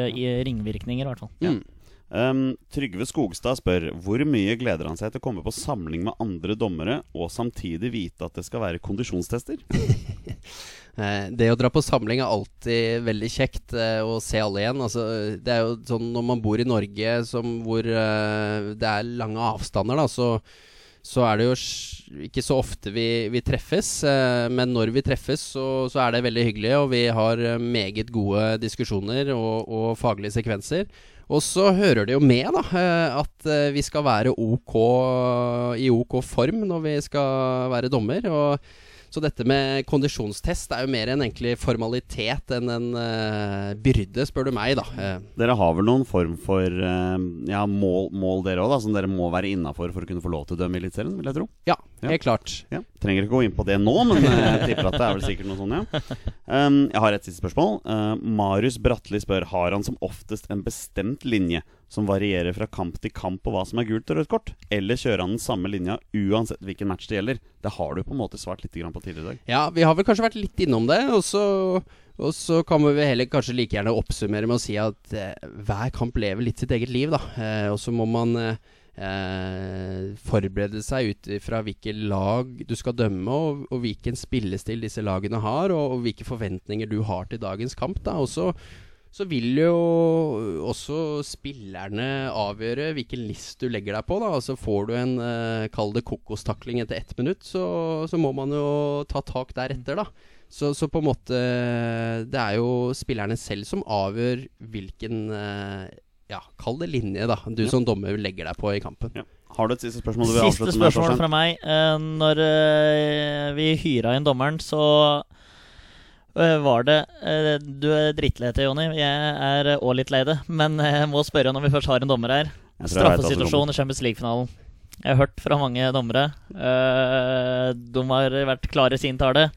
ringvirkninger, i hvert fall. Mm. Um, Trygve Skogstad spør hvor mye gleder han seg til å komme på samling med andre dommere, og samtidig vite at det skal være kondisjonstester? Eh, det å dra på samling er alltid veldig kjekt eh, å se alle igjen. Altså, det er jo sånn når man bor i Norge som, hvor uh, det er lange avstander, da, så, så er det jo ikke så ofte vi, vi treffes. Eh, men når vi treffes, så, så er det veldig hyggelig, og vi har meget gode diskusjoner og, og faglige sekvenser. Og så hører det jo med da eh, at eh, vi skal være OK i OK form når vi skal være dommer. Og så dette med kondisjonstest er jo mer en egentlig formalitet enn en uh, byrde, spør du meg, da. Eh, Dere har vel noen form for uh, ja, mål, mål dere òg, som dere må være innafor for å kunne få lov til å dømme i Eliteserien, vil jeg tro? ja, Ja. helt klart. Ja. Trenger ikke gå inn på det nå, men jeg tipper at det er vel sikkert noe sånt, ja. Um, jeg har et siste spørsmål. Marius Bratli spør Har han som oftest en bestemt linje som varierer fra kamp til kamp på hva som er gult og rødt kort, eller kjører han den samme linja uansett hvilken match det gjelder? Det har du på en måte svart litt på tidligere i dag. Ja, vi har vel kanskje vært litt innom det, og så, og så kan vi heller kanskje like gjerne oppsummere med å si at eh, hver kamp lever litt sitt eget liv, da. Eh, og så må man eh, forberede seg ut fra hvilke lag du skal dømme, og, og hvilken spillestil disse lagene har, og, og hvilke forventninger du har til dagens kamp. da Og så så vil jo også spillerne avgjøre hvilken list du legger deg på. da Altså Får du en eh, kall det kokostakling etter ett minutt, så, så må man jo ta tak deretter, da. Så, så på en måte Det er jo spillerne selv som avgjør hvilken eh, Ja, kall det linje, da. Du Ja. som dommer legger deg på i kampen. Ja. Har du et siste spørsmål du vil Siste avslutte med? spørsmål Torstein? fra meg. Uh, når uh, vi hyra inn dommeren, så var det eh, Du er drittlei til, Jonny. Jeg er òg litt lei det. Men jeg må spørre når vi først har en dommer her. Straffesituasjon i Champions League-finalen. Jeg har hørt fra mange dommere. Eh, de har vært klare i sin tale.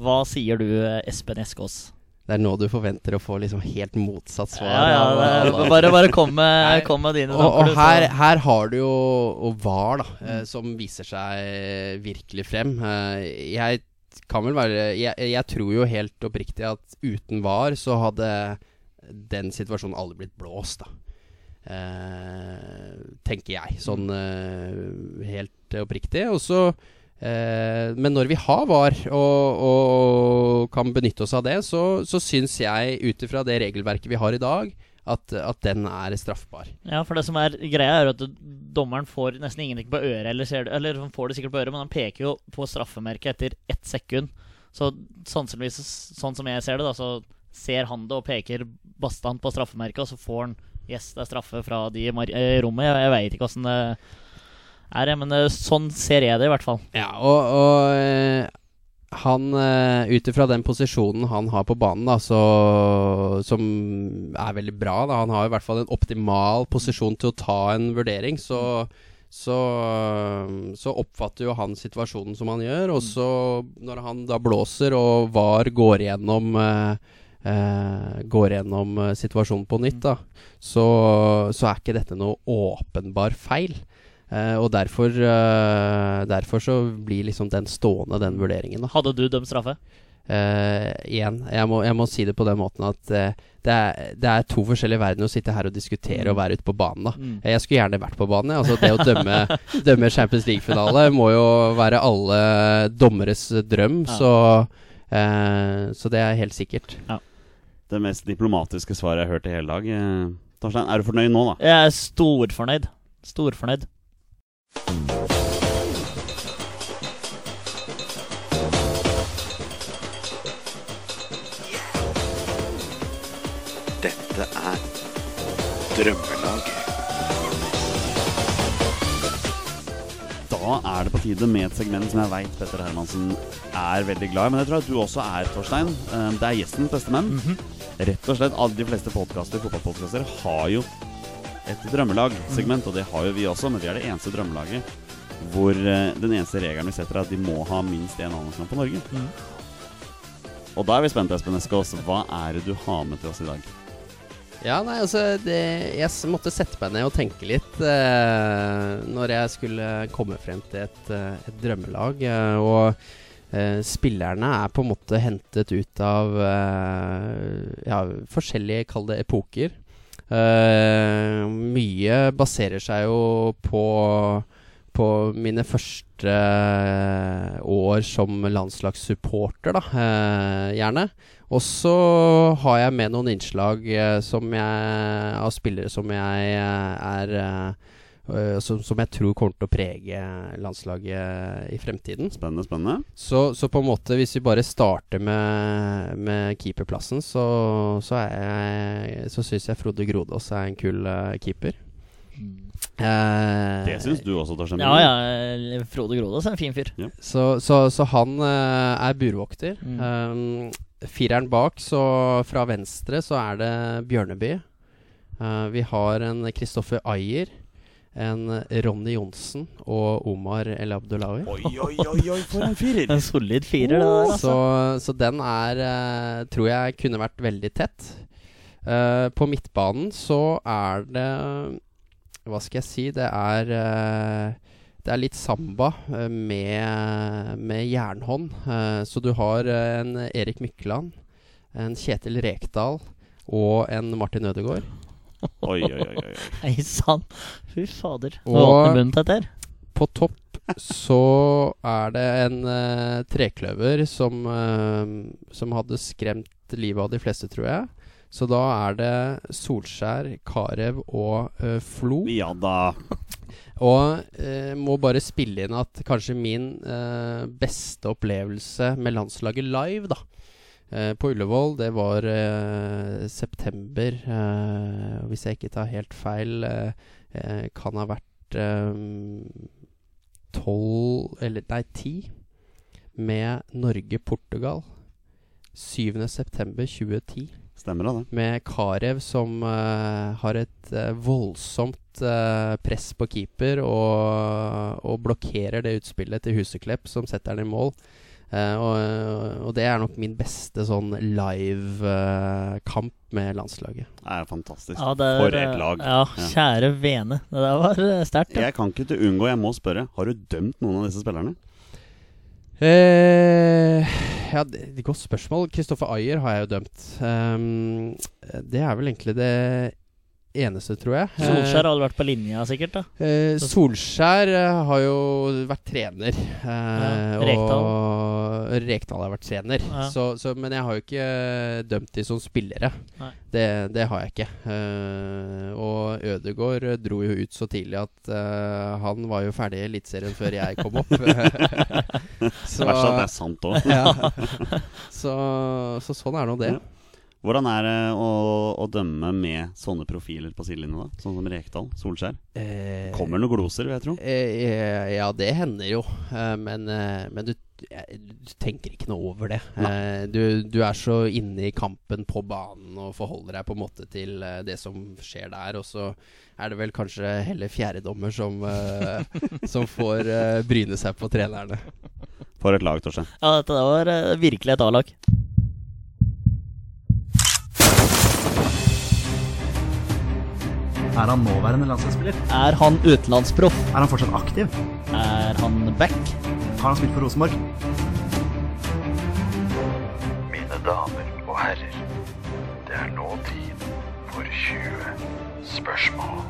Hva sier du, Espen Eskås? Det er nå du forventer å få liksom helt motsatt svar. Ja, ja, det, bare bare kom med, kom med dine Og, og her, her har du jo og VAR, da, mm. som viser seg virkelig frem. Eh, jeg kan vel være jeg, jeg tror jo helt oppriktig at uten VAR så hadde den situasjonen aldri blitt blåst, da. Eh, tenker jeg, sånn eh, helt oppriktig. Og så eh, Men når vi har VAR og, og kan benytte oss av det, så, så syns jeg, ut ifra det regelverket vi har i dag, at, at den er straffbar. Ja, for det som er greia, er at dommeren får nesten ingenting på øret. Eller, ser eller han får det sikkert på øret, men han peker jo på straffemerket etter ett sekund. Så sannsynligvis, sånn som jeg ser det, da, så ser han det og peker bastant på straffemerket, og så får han Yes, det er straffe fra de i eh, rommet. Jeg, jeg veit ikke åssen det er, men eh, sånn ser jeg det i hvert fall. Ja, og, og eh, han uh, ut ifra den posisjonen han har på banen, da, så, som er veldig bra da. Han har i hvert fall en optimal posisjon til å ta en vurdering. Så, så, så oppfatter jo han situasjonen som han gjør. Og så, når han da blåser og VAR går gjennom eh, Uh, Går gjennom uh, situasjonen på nytt, da, så, så er ikke dette noe åpenbar feil. Eh, og derfor, eh, derfor så blir liksom den stående, den vurderingen. da Hadde du dømt straffe? Uh, igjen, jeg må, jeg må si det på den måten at uh, det, er, det er to forskjellige verdener å sitte her og diskutere og være ute på banen. da Mm. Jeg skulle gjerne vært på banen. Altså, det å dømme, dømme Champions League-finale må jo være alle dommeres drøm, Ja. så, uh, så det er helt sikkert. Det mest diplomatiske svaret jeg har hørt i hele dag. Torstein, er du fornøyd nå, da? Jeg er storfornøyd. Storfornøyd. Dette er Drømmelaget. Da er det på tide med et segment som jeg veit Petter Hermansen er veldig glad i. Men jeg tror at du også er, Torstein. Eh, Det er gjestens beste menn. Rett og slett, alle de fleste podkaster, fotballpodkaster har jo et drømmelag-segment, og det har jo vi også, men vi er det eneste drømmelaget hvor eh, den eneste regelen vi setter, er at de må ha minst én annenlandskamp på Norge. Mm. Og da er vi spent, Espen Eskås. Hva er det du har med til oss i dag? Ja, nei, altså det, Jeg måtte sette meg ned og tenke litt eh, når jeg skulle komme frem til et, eh, et drømmelag. eh, og eh, spillerne er på en måte hentet ut av eh, ja, forskjellige, kall det, epoker. Eh, mye baserer seg jo på på mine første år som landslagssupporter, da, uh, gjerne. Og så har jeg med noen innslag eh, som jeg, av spillere som jeg er som, som jeg tror kommer til å prege landslaget i fremtiden. Spennende, spennende. Så, så på en måte, hvis vi bare starter med, med keeperplassen, så, så, jeg, så syns jeg Frode Grodås er en kul uh, keeper. Uh, Det syns du også, Torstein. Ja, ja. Frode Grodås er en fin fyr. Så, så, så han uh, er burvokter. Mm. Um, fireren bak, så fra venstre, så er det Bjørneby. Eh, vi har en Kristoffer Ayer, en Ronny Johnsen og Omar El Abdullawi. Oi, oi, oi, oi, for en firer! En solid firer, det der, altså. Så, så den er eh, Tror jeg kunne vært veldig tett. Uh, på midtbanen så er det Hva skal jeg si? Det er uh, Det er litt samba med, med jernhånd. Så du har en Erik Mykland, en Kjetil Rekdal og en Martin Ødegaard. Oi, oi, oi, oi. Hei sann. Fy fader. Og- Og åpne munnen til her. På topp så er det en eh, trekløver som, eh, som hadde skremt livet av de fleste, tror jeg. Så da er det Solskjær, Carew og eh, Flo. Ja da. Og eh, må bare spille inn at kanskje min eh, beste opplevelse med landslaget live, da. Eh, på Ullevål, det var eh, september. eh, hvis jeg ikke tar helt feil, kan ha vært tolv Eller nei, ti. Med Norge-Portugal. 7. september 2010 Stemmer da, det. med Karev som eh, har et eh, voldsomt eh, press på keeper og, og blokkerer det utspillet til Huseklepp, som setter den i mål. Eh, og, og det er nok min beste sånn live-kamp med landslaget. Det er fantastisk. Ja, det er, For et lag. Ja, Ja. kjære vene. Det der var eh, sterkt. Ja. Jeg kan ikke til unngå, jeg må spørre. Har du dømt noen av disse spillerne? Eh, ja, det, er godt spørsmål. Kristoffer Ayer har jeg jo dømt. Um, det er vel egentlig det eneste, tror jeg. Solskjær har vært på linja, sikkert? da Eh, Solskjær eh, har jo vært trener. eh, Rekdal. Og Rekdal har vært trener. Ja. Så, så, men jeg har jo ikke dømt de som spillere. Det, det har jeg ikke. Eh, og Ødegaard dro jo ut så tidlig at eh, han var jo ferdig i Eliteserien før jeg kom opp. så, det er sant òg. ja. så, så sånn er nå det. Ja. Hvordan er det å, å dømme med sånne profiler på sidelinja, da? Sånn som Rekdal, Solskjær? Eh, Kommer noen gloser, vil jeg tro. Eh, ja, det hender jo. Eh, men eh, men du, du tenker ikke noe over det. Eh, du, du er så inne i kampen på banen og forholder deg på en måte til eh, det som skjer der. Og så er det vel kanskje heller fjerdedommer som, eh, som får eh, bryne seg på trenerne. For et lag, Torstein. Ja, dette var eh, virkelig et A-lag. Er han nåværende landslagsspiller? Er han utenlandsproff? Er han fortsatt aktiv? Er han back? Har han spilt for Rosenborg? Mine damer og herrer, det er nå tid for 20 spørsmål.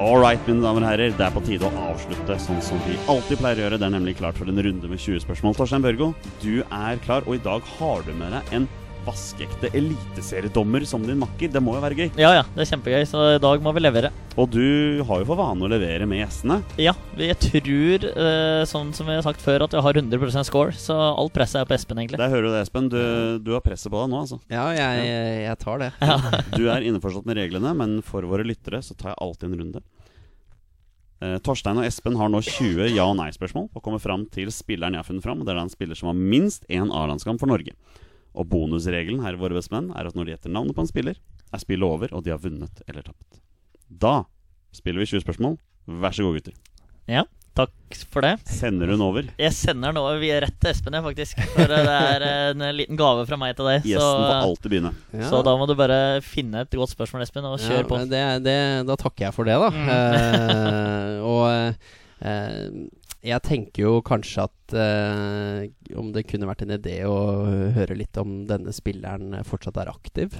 All right, mine damer og herrer, det er på tide å avslutte sånn som vi alltid pleier å gjøre. Det er nemlig klart for en runde med 20 spørsmål. Torstein Børgo, du er klar, og i dag har du med deg en vaskeekte eliteseriedommer som din makker. Det må jo være gøy. Ja ja, det er kjempegøy, så i dag må vi levere. Og du har jo for vane å levere med gjestene. Ja, jeg tror, eh, sånn som vi har sagt før, at vi har 100% score, så alt presset er på Espen, egentlig. Der hører du det, Espen. Du, du har presset på deg nå, altså. Ja, jeg, jeg tar det. Du er innforstått med reglene, men for våre lyttere så tar jeg alltid en runde. Eh, Torstein og Espen har nå 20 ja- og nei-spørsmål og kommer fram til spilleren jeg har funnet fram. og Det er en spiller som har minst én A-landskamp for Norge. Og bonusregelen her i Våre bestemenn er at når de gjetter navnet på en spiller, er spillet over, og de har vunnet eller tapt. Da spiller vi 20 spørsmål. Vær så god, gutter. Ja, takk for det. Sender hun over. Jeg sender nå vi er rett til Espen, jeg, faktisk. For eh, det er en liten gave fra meg til deg. Så, Gjesten får alltid begynne. Ja. så da må du bare finne et godt spørsmål, Espen, og kjør Ja, på. Det, det, da takker jeg for det, da. Eh, og eh, jeg tenker jo kanskje at eh, om det kunne vært en idé å høre litt om denne spilleren fortsatt er aktiv.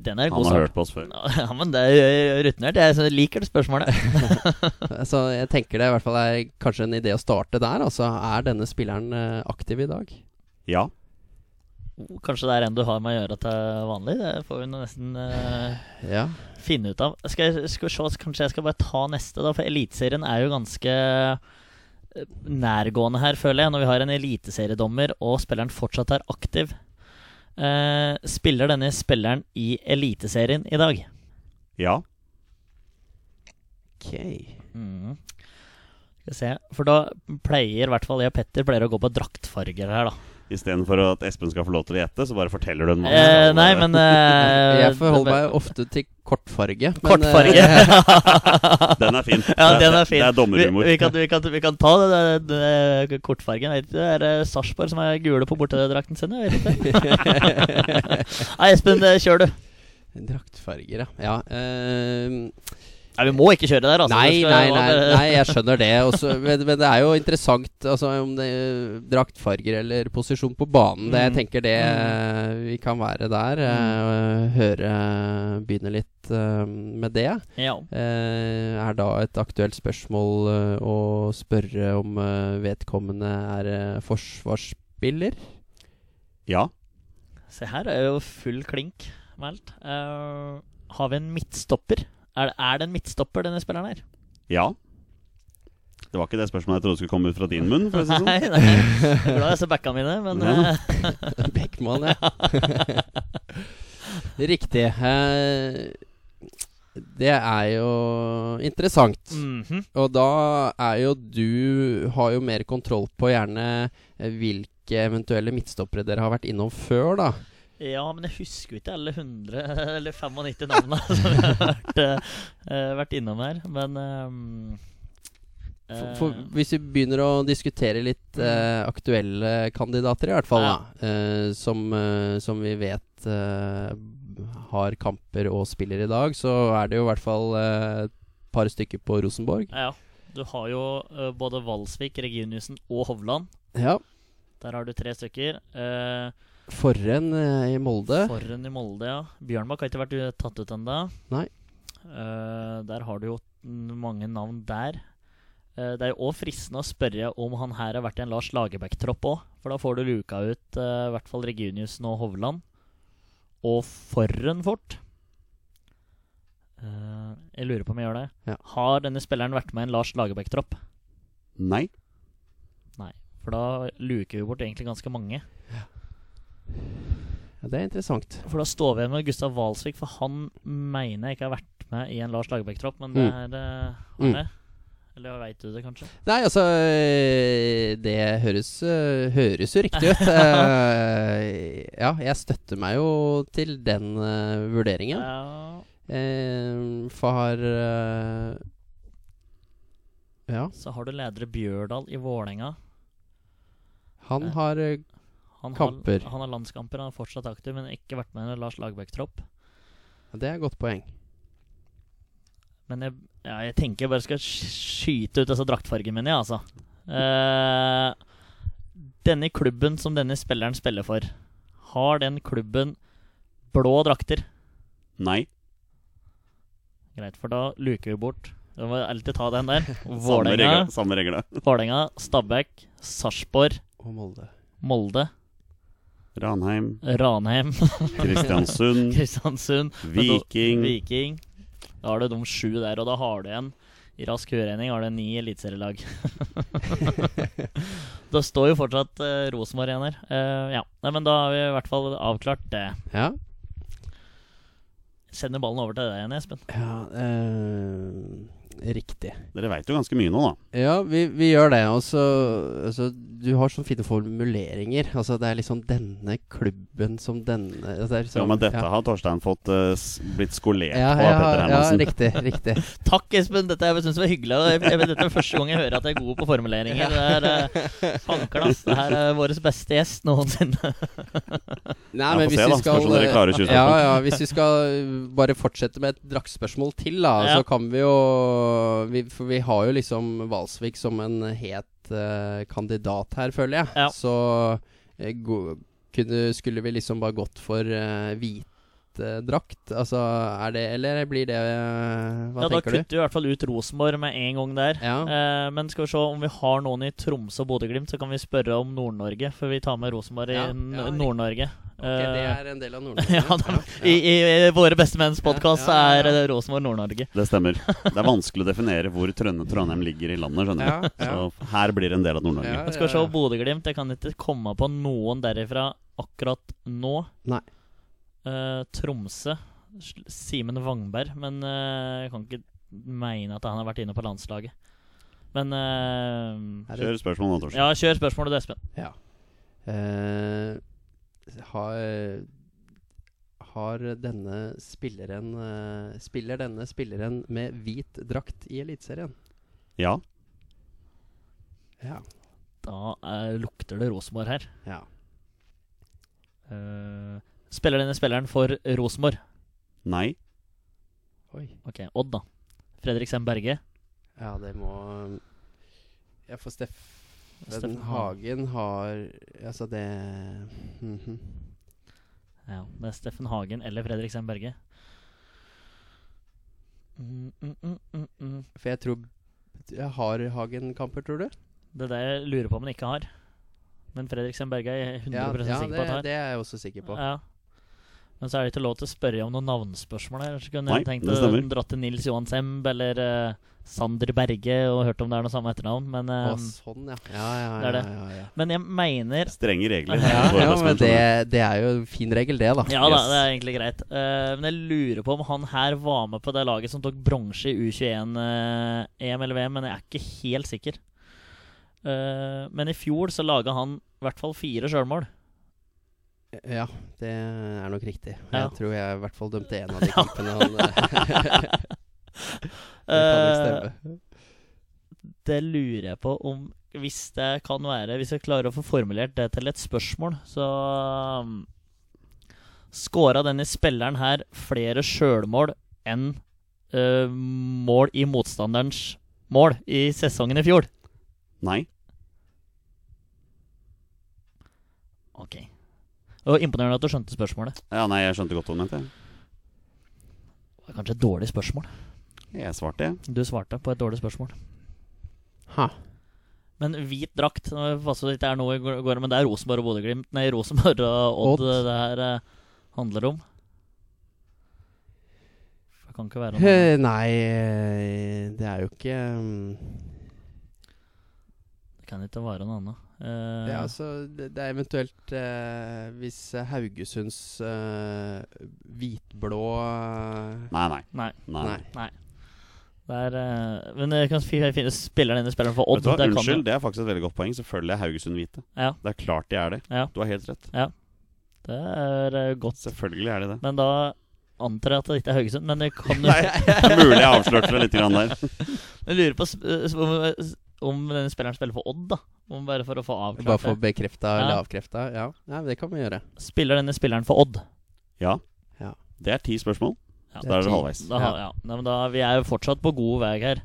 Den er Han har start. hørt på oss før. Ja, men det er rutinert. Jeg liker det spørsmålet. Så jeg tenker det i hvert fall er kanskje en idé å starte der. Altså, er denne spilleren eh, aktiv i dag? Ja. Kanskje det er en du har med å gjøre til vanlig? Det får vi nesten uh, Ja. finne ut av. Skal, jeg- skal vi se, Kanskje jeg skal bare ta neste, da. For Eliteserien er jo ganske eh, nærgående her, føler jeg, når vi har en eliteseriedommer og spilleren fortsatt er aktiv. Eh, spiller denne spilleren i Eliteserien i dag? Ja. Ok. Mm. Skal vi se. For da pleier i hvert fall jeg og Petter pleier å gå på draktfarger her, da. Istedenfor at Espen skal få lov til å gjette, så bare forteller du en mann Eh, nei, men eh, Jeg forholder meg ofte til kortfarge. men, Kortfarge. eh, Den er fin. Ja, Det den er fin. Det er dommerhumor. Vi, vi, kan, vi, kan, vi kan ta det, det, det kortfargen. Vet Det er eh, Sarpsborg som er gule på bortedrakten sin. Jeg vet ikke. Nei, Espen, kjør du. Draktfarger, ja. ja eh, Nei, Vi må ikke kjøre der, altså. Nei, nei, nei, nei, jeg skjønner det. Også, men, men det er jo interessant altså, om det er draktfarger eller posisjon på banen. Det, jeg Mm. tenker det eh, vi kan være der. eh, høre Begynne litt eh, med det. Ja. Eh, er da et aktuelt spørsmål å spørre om vedkommende er forsvarsspiller? Ja. Se her er jo full klink meldt. Uh, har vi en midtstopper? Er det, er det en midtstopper, denne spilleren her? Ja. Det var ikke det spørsmålet jeg trodde skulle komme ut fra din munn. For å si sånn. Nei, nei. Jeg er glad jeg ser backa mine, men Ja. eh, Beckmann, ja. Riktig. Eh, det er jo interessant. mhm. Og da er jo du Har jo mer kontroll på gjerne eh, hvilke eventuelle midtstoppere dere har vært innom før, da. Ja, men jeg husker jo ikke alle 100 eller 95 navnene som jeg har vært, uh, vært innom her. Men ehm, For, for eh, hvis vi begynner å diskutere litt uh, aktuelle kandidater, i hvert fall, Ja. som, som vi vet har kamper og spiller i dag, så er det jo i hvert fall et par stykker på Rosenborg. Ja. Du har jo både Valsvik, Reginiussen og Hovland. Ja. Der har du tre stykker. Eh, Forren eh, i Molde. Forren i Molde, ja. Bjørnbakk har ikke vært tatt ut ennå. Nei. der har du jo mange navn der. Uh, det er jo òg fristende å spørre om han her har vært i en Lars Lagerbäck-tropp òg. For da får du luka ut uh, i hvert fall Reginiussen og Hovland. Og Forren fort. Uh, jeg lurer på om jeg gjør det. Ja. Har denne spilleren vært med i en Lars Lagerbäck-tropp? Nei. Nei. For da luker vi bort egentlig ganske mange. Ja, det er interessant. For da står vi igjen med Gustav Walsvik, for han mener jeg ikke har vært med i en Lars Lagerbäck-tropp, men det Mm. er det. Mm. Har? Eller veit du det, kanskje? Nei, altså eh, Det høres, eh, høres jo riktig ut. Eh, ja, jeg støtter meg jo til den vurderingen. Ja. For har Ja, Så har du ledere Bjørdal i Vålerenga. han har Han Kamper. Har, han har landskamper, han er fortsatt aktiv, men ikke vært med i en Lars Lagerbäck-tropp. Det er et godt poeng. Men jeg, ja, jeg tenker jeg bare skal skyte ut disse draktfargene mine, jeg, altså. Uh, denne klubben som denne spilleren spiller for, har den klubben blå drakter? Nei. Greit, for da luker vi bort. Du må alltid ta den der. Samme Vålerenga. Samme regler. Vålerenga, Stabæk, Sarpsborg, Og Molde. Molde, Ranheim, Ranheim, Kristiansund, Kristiansund men da- Viking. Viking. Da har du de sju der, og da har du igjen i rask høyregning har du ni eliteserielag. da står jo fortsatt eh, Rosenborg igjen her. Eh, ja, Nei, men da har vi i hvert fall avklart det. Ja. Sender ballen over til deg igjen, Espen. ja eh, riktig. Dere veit jo ganske mye nå, da. Ja, vi, vi gjør det. Og så altså, Du har så fine formuleringer. Altså, det er liksom denne klubben som denne altså, det er liksom, Ja, men dette ja. har Torstein fått uh, blitt skolert ja, på av ja, Petter ja, Hermansen. riktig. riktig. Takk, Espen. Dette jeg synes var hyggelig. Jeg, jeg, dette er første gang jeg hører at jeg er god på formuleringer. Det er uh, Fankeren. Det her er vår beste gjest noensinne. Nei, men hvis se, vi da. skal Spørs om dere klarer 20 Ja, ja, hvis vi skal uh, bare fortsette med et draktspørsmål til, da, Ja. så kan vi jo vi, For vi har jo liksom Valsvik som en het uh, kandidat her, føler jeg. Ja. Så uh, go, kunne, skulle vi liksom bare gått for uh, eh, drakt? Altså, er det Eller blir det uh, Hva Ja, Da tenker du? kutter vi i hvert fall ut Rosenborg med en gang der. Ja. Eh, men skal vi se om vi har noen i Tromsø og Bodø-Glimt, så kan vi spørre om Nord-Norge, For vi tar med Rosenborg Ja, i ja. Nord-Norge. Ok, det Eh, er en del av Nord-Norge. ja, da, I, i, I våre beste menns podkast Ja, ja, ja. er eh, Rosenborg Nord-Norge. Det stemmer. Det er vanskelig å definere hvor Trønde Trondheim ligger i landet, skjønner du. Ja, ja. Så her blir det en del av Nord-Norge. Skal vi se Bodø-Glimt. Jeg kan ikke komme på noen derifra akkurat nå. Nei. Eh, Tromsø. Simen Wangberg. Men uh, jeg kan ikke mene at han har vært inne på landslaget. Men eh, Er Kjør spørsmål nå, Torstein. Ja, kjør spørsmålet til Espen. Ja. Eh, har, har denne spilleren Spiller denne spilleren med hvit drakt i Eliteserien? Ja. Ja. Da lukter det Rosenborg her. ja. Eh, spiller denne spilleren for Rosenborg? Nei. Oi. Ok, Odd, da. Fredrik Sem Berge. Ja, det må Ja, for Steffen Steffen Hagen har Altså, det mhm. Ja, det er Steffen Hagen eller Fredrik Sem Berge. Mm, mm, mm, mm, mm. For jeg tror jeg Har Hagen kamper, tror du? Det er det jeg lurer på om han ikke har. Men Fredrik Sem Berge er jeg 100 Ja, ja sikker på at har. Ja, det er jeg også sikker på. Ja. Men så er det ikke lov til å spørre om noen navnespørsmål her. Så kunne Nei, jeg tenkt å dra til Nils Johan Semb eller uh, Sander Berge og hørt om det er noe samme etternavn. Men, Å, eh, sånn, ja. Ja, ja, det er det. ja, ja, ja. men jeg mener Strenge regler. Ja, ja, men det, det er jo en fin regel, det, da. Ja da, det er egentlig greit. Uh, men jeg lurer på om han her var med på det laget som tok bronse i U21-EM eller VM, men jeg er ikke helt sikker. Eh, men i fjor så laga han i hvert fall fire sjølmål. Ja, det er nok riktig. Ja. Jeg tror jeg i hvert fall dømte en av de kampene han Det kan nok stemme. det lurer jeg på om Hvis det kan være Hvis jeg klarer å få formulert det til et spørsmål, så um, Skåra denne spilleren her flere sjølmål enn uh, mål i motstanderens mål i sesongen i fjor? Nei. Ok. Og Imponerende at du skjønte spørsmålet. Ja, nei, jeg skjønte godt hva du mente. Det var kanskje et dårlig spørsmål. Jeg svarte, jeg. Du svarte på et dårlig spørsmål. Ha. Men hvit drakt passer det ikke er noe i går, men det er Rosenborg og Bodø-Glimt Nei, Rosenborg og Odd, Odd. det her eh, handler om. Det kan ikke være noe Eh, Nei, eh, det er jo ikke um... Det kan ikke være noe annet. Eh, Det er, altså, det, det er eventuelt uh, Hvis Haugesunds uh, hvitblå Nei, nei. Nei. nei. Nei. Nei. Det er eh, Men jeg kan fi- finne spilleren inn spilleren for Odd. hva, det Unnskyld, det er faktisk et veldig godt poeng. Selvfølgelig er Haugesund hvite. Ja. Det er klart de er det. Ja. Du har helt rett. Det er godt. Selvfølgelig er de det. Men da antar jeg at det ikke er Haugesund. Men det kan jo mulig jeg avslørte det litt grann der. Jeg lurer på om, denne spilleren spiller for Odd, da. Om bare for å få avklart Bare for bekrefta Ja. eller avkrefta? Ja. ja, det kan vi gjøre. Spiller denne spilleren for Odd? Ja. Ja. Det er ti spørsmål. Ja. Da er det halvveis. Da, ja. Nei, men da, vi er jo fortsatt på god vei her.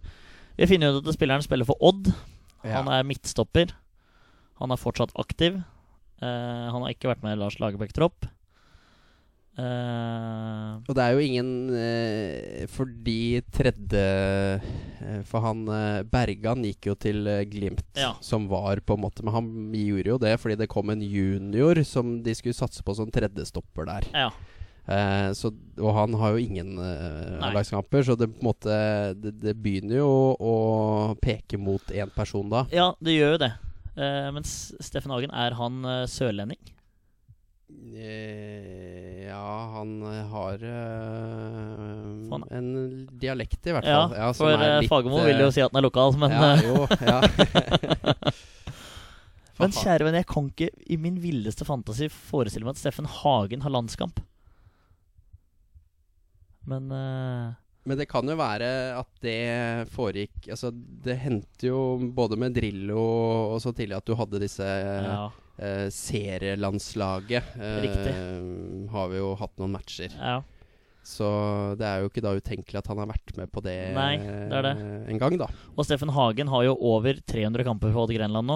Vi finner ut at spilleren spiller for Odd. Han er midtstopper. Han er fortsatt aktiv. Uh, han har ikke vært med i Lars Lagerbäck-tropp. Eh, Og det er jo ingen uh, Fordi tredje uh, For han Bergan gikk jo til Glimt, Ja. som var på en måte Men han gjorde jo det fordi det kom en junior som de skulle satse på som tredjestopper der. ja. Så, og han har jo ingen uh, A-lagskamper, så det på en måte Det, det begynner jo å peke mot én person da. ja, det gjør jo det. Eh, men Steffen Hagen, er han sørlending? Eh, ja, han eh, har eh, en dialekt, i hvert Ja, fall. som for er eh, litt, Fagermo vil jo si at han er lokal, men ja, jo, ja. Men kjære venn, jeg kan ikke i min villeste fantasi forestille meg at Steffen Hagen har landskamp. Men eh, Men det kan jo være at det foregikk Altså, det hendte jo både med Drillo og så tidlig at du hadde disse ja, eh, serielandslaget. Eh, Riktig. Har vi jo hatt noen matcher. ja. Så det er jo ikke da utenkelig at han har vært med på det, Nei, det er det. eh, en gang, da. Og Steffen Hagen har jo over 300 kamper for Odd Grenland nå.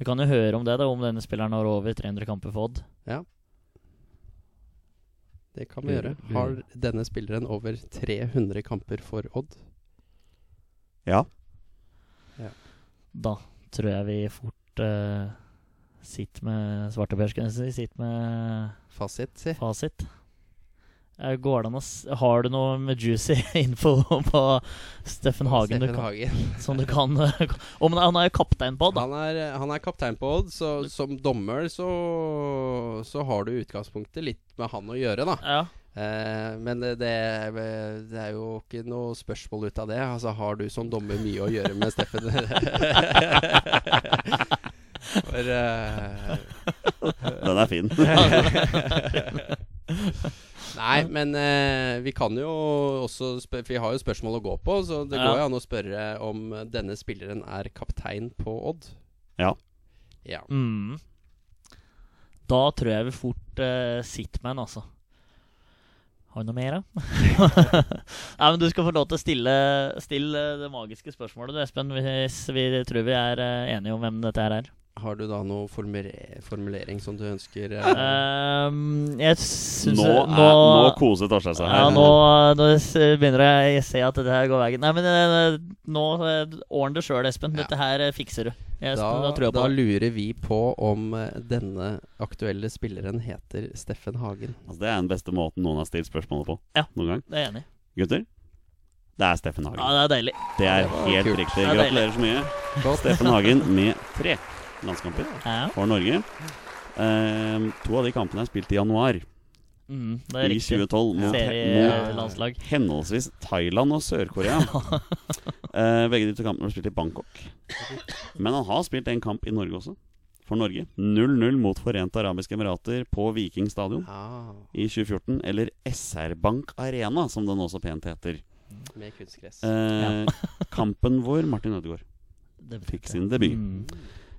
Vi kan jo høre om det, da om denne spilleren har over 300 kamper for Odd. Det kan vi gjøre. Har denne spilleren over 300 kamper for Odd? Ja. Da tror jeg vi fort uh, sitter med svarteper, skulle jeg si. Sitter med Fasit, si. fasit. Eh, Går det an å s Har du noe med juicy info på Steffen Hagen du kan, Hagen. som du kan oh, men han er jo kaptein på Odd, da. Han er, han er kaptein på Odd, så som dommer så, så har du i utgangspunktet litt med han å gjøre, da. Ja. Eh, men det, det, er- det er jo ikke noe spørsmål ut av det. Altså, har du som dommer mye å gjøre med Steffen? For eh, Den er fin. Nei, men eh, vi kan jo også For vi har jo spørsmål å gå på, så det Ja. går jo an å spørre om denne spilleren er kaptein på Odd. Ja. Ja. Mm. Da tror jeg vi fort uh, sitter med en, altså. Har du noe mer, da? Nei, men Du skal få lov til å stille, stille det magiske spørsmålet, du, Espen. Hvis vi tror vi er eh, enige om hvem dette her er. Har du da noe formulering som du ønsker? uh, um, jeg syns Nå, er, nå koser Torstein seg ja, nå, nå begynner jeg å se at dette her går veien. Nei, men eh, nå ordner Ordn det sjøl, Espen. Dette her eh, fikser du. Jeg, da, da, tror jeg på da lurer vi på om eh, denne aktuelle spilleren heter Steffen Hagen. Altså, det er den beste måten noen har stilt spørsmålet på Ja. noen gang. Det er jeg enig. Gutter, det er Steffen Ja, Hagen. det er deilig. Det er helt kult. riktig. Er Gratulerer så mye. Steffen Hagen med tre landskamper Ja. for Norge. Eh, to av de kampene er spilt i januar Mm, det er i riktig. 2012 mot, mot henholdsvis Thailand og Sør-Korea. Eh, begge de to kampene ble spilt i Bangkok. Men han har spilt en kamp i Norge også, for Norge. 0-0 mot Forente arabiske emirater på Viking stadion Ah, i 2014. Eller SR Bank Arena, som den også pent heter. med kunstgress. Eh, kampen hvor Martin Ødegaard fikk sin debut. Mm.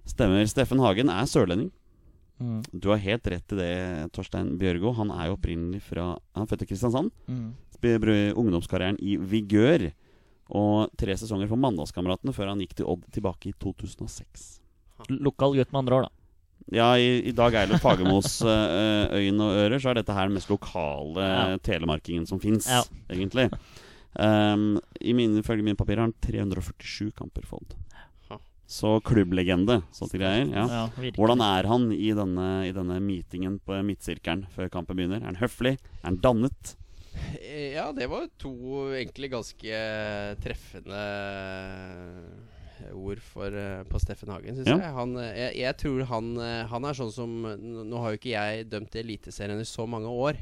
Stemmer. Steffen Hagen er sørlending. Mm. Du har helt rett i det, Torstein Bjørgo. Han er jo opprinnelig fra Han er født i Kristiansand. Mm. Ungdomskarrieren i Vigør. Og tre sesonger for Mandalskameratene før han gikk til Odd tilbake i 2006. Lokal gutt med andre år, da. Ja, i, i Dag Eilert Fagermos eh, øyne og ører så er dette her den mest lokale Ja. telemarkingen som fins, Ja. egentlig. Um, I mine, Ifølge mine papirer har han 347 kamper for Odd. Så klubblegende, sånne greier. Ja. Ja. Hvordan er han i denne, i denne meetingen på midtsirkelen før kampen begynner? Er han høflig? Er han dannet? Eh, Ja, det var to egentlig ganske treffende ord for, eh, på Steffen Hagen, syns Ja. jeg. Han, eh, jeg. Jeg tror han, han er sånn som nå har jo ikke jeg dømt Eliteserien i så mange år.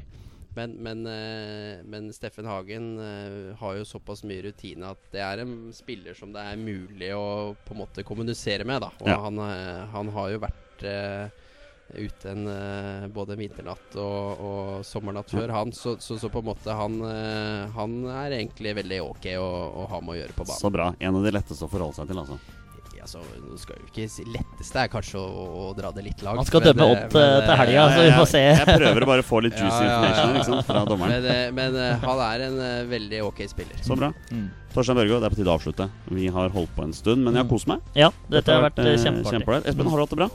Men, men, eh, men Steffen Hagen eh, har jo såpass mye rutine at det er en spiller som det er mulig å på en måte kommunisere med. Da. Og Ja. han, eh, han har jo vært ute en både vinternatt og, og sommernatt før, han. Så, så, så på en måte han, han er egentlig veldig ok å, å ha med å gjøre på banen. Så bra. En av de letteste å forholde seg til, altså. Altså, nå skal jo ikke si Letteste er kanskje å, å dra det litt langt. Han skal men, dømme opp Odd men, eh, til eh, helga, så vi får se. Jeg prøver å bare få litt juicy Ja, ja, ja, information sant, fra dommeren. Men, eh, men eh, han er en eh, veldig ok spiller. Så bra. Mm. Torstein Børgo, det er på tide å avslutte. Vi har holdt på en stund, men jeg har kost meg. Ja, dette har vært eh, eh, kjempeartig. Espen, har du hatt det bra?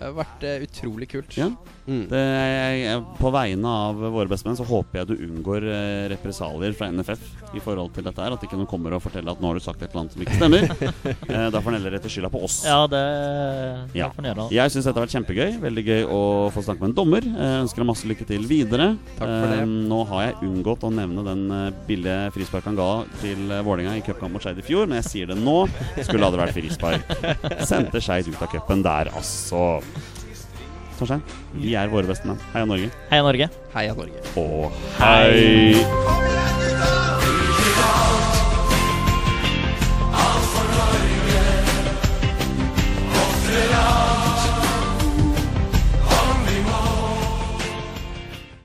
Det har vært eh, utrolig kult. Ja. Mm. Det, jeg, jeg, på vegne av våre bestemenn så håper jeg du unngår eh, represalier fra NFF i forhold til dette her. At ikke noen kommer og forteller at nå har du sagt et eller annet som ikke stemmer. eh, da får han heller rette skylda på oss. Ja, det, det Ja. får han gjøre. Jeg syns dette har vært kjempegøy. Veldig gøy å få snakke med en dommer. Jeg ønsker deg masse lykke til videre. Takk for det. Eh, nå har jeg unngått å nevne den eh, billige frispark han ga til uh, Vålerenga i cupkamp mot Skeid i fjor, men jeg sier det nå. Skulle ha det vært frispark. Sendte Skeid ut av cupen der, altså. Torstein. Vi er våre beste menn. Heia Norge. Heia Norge. Heia Norge. Og hei! Hei!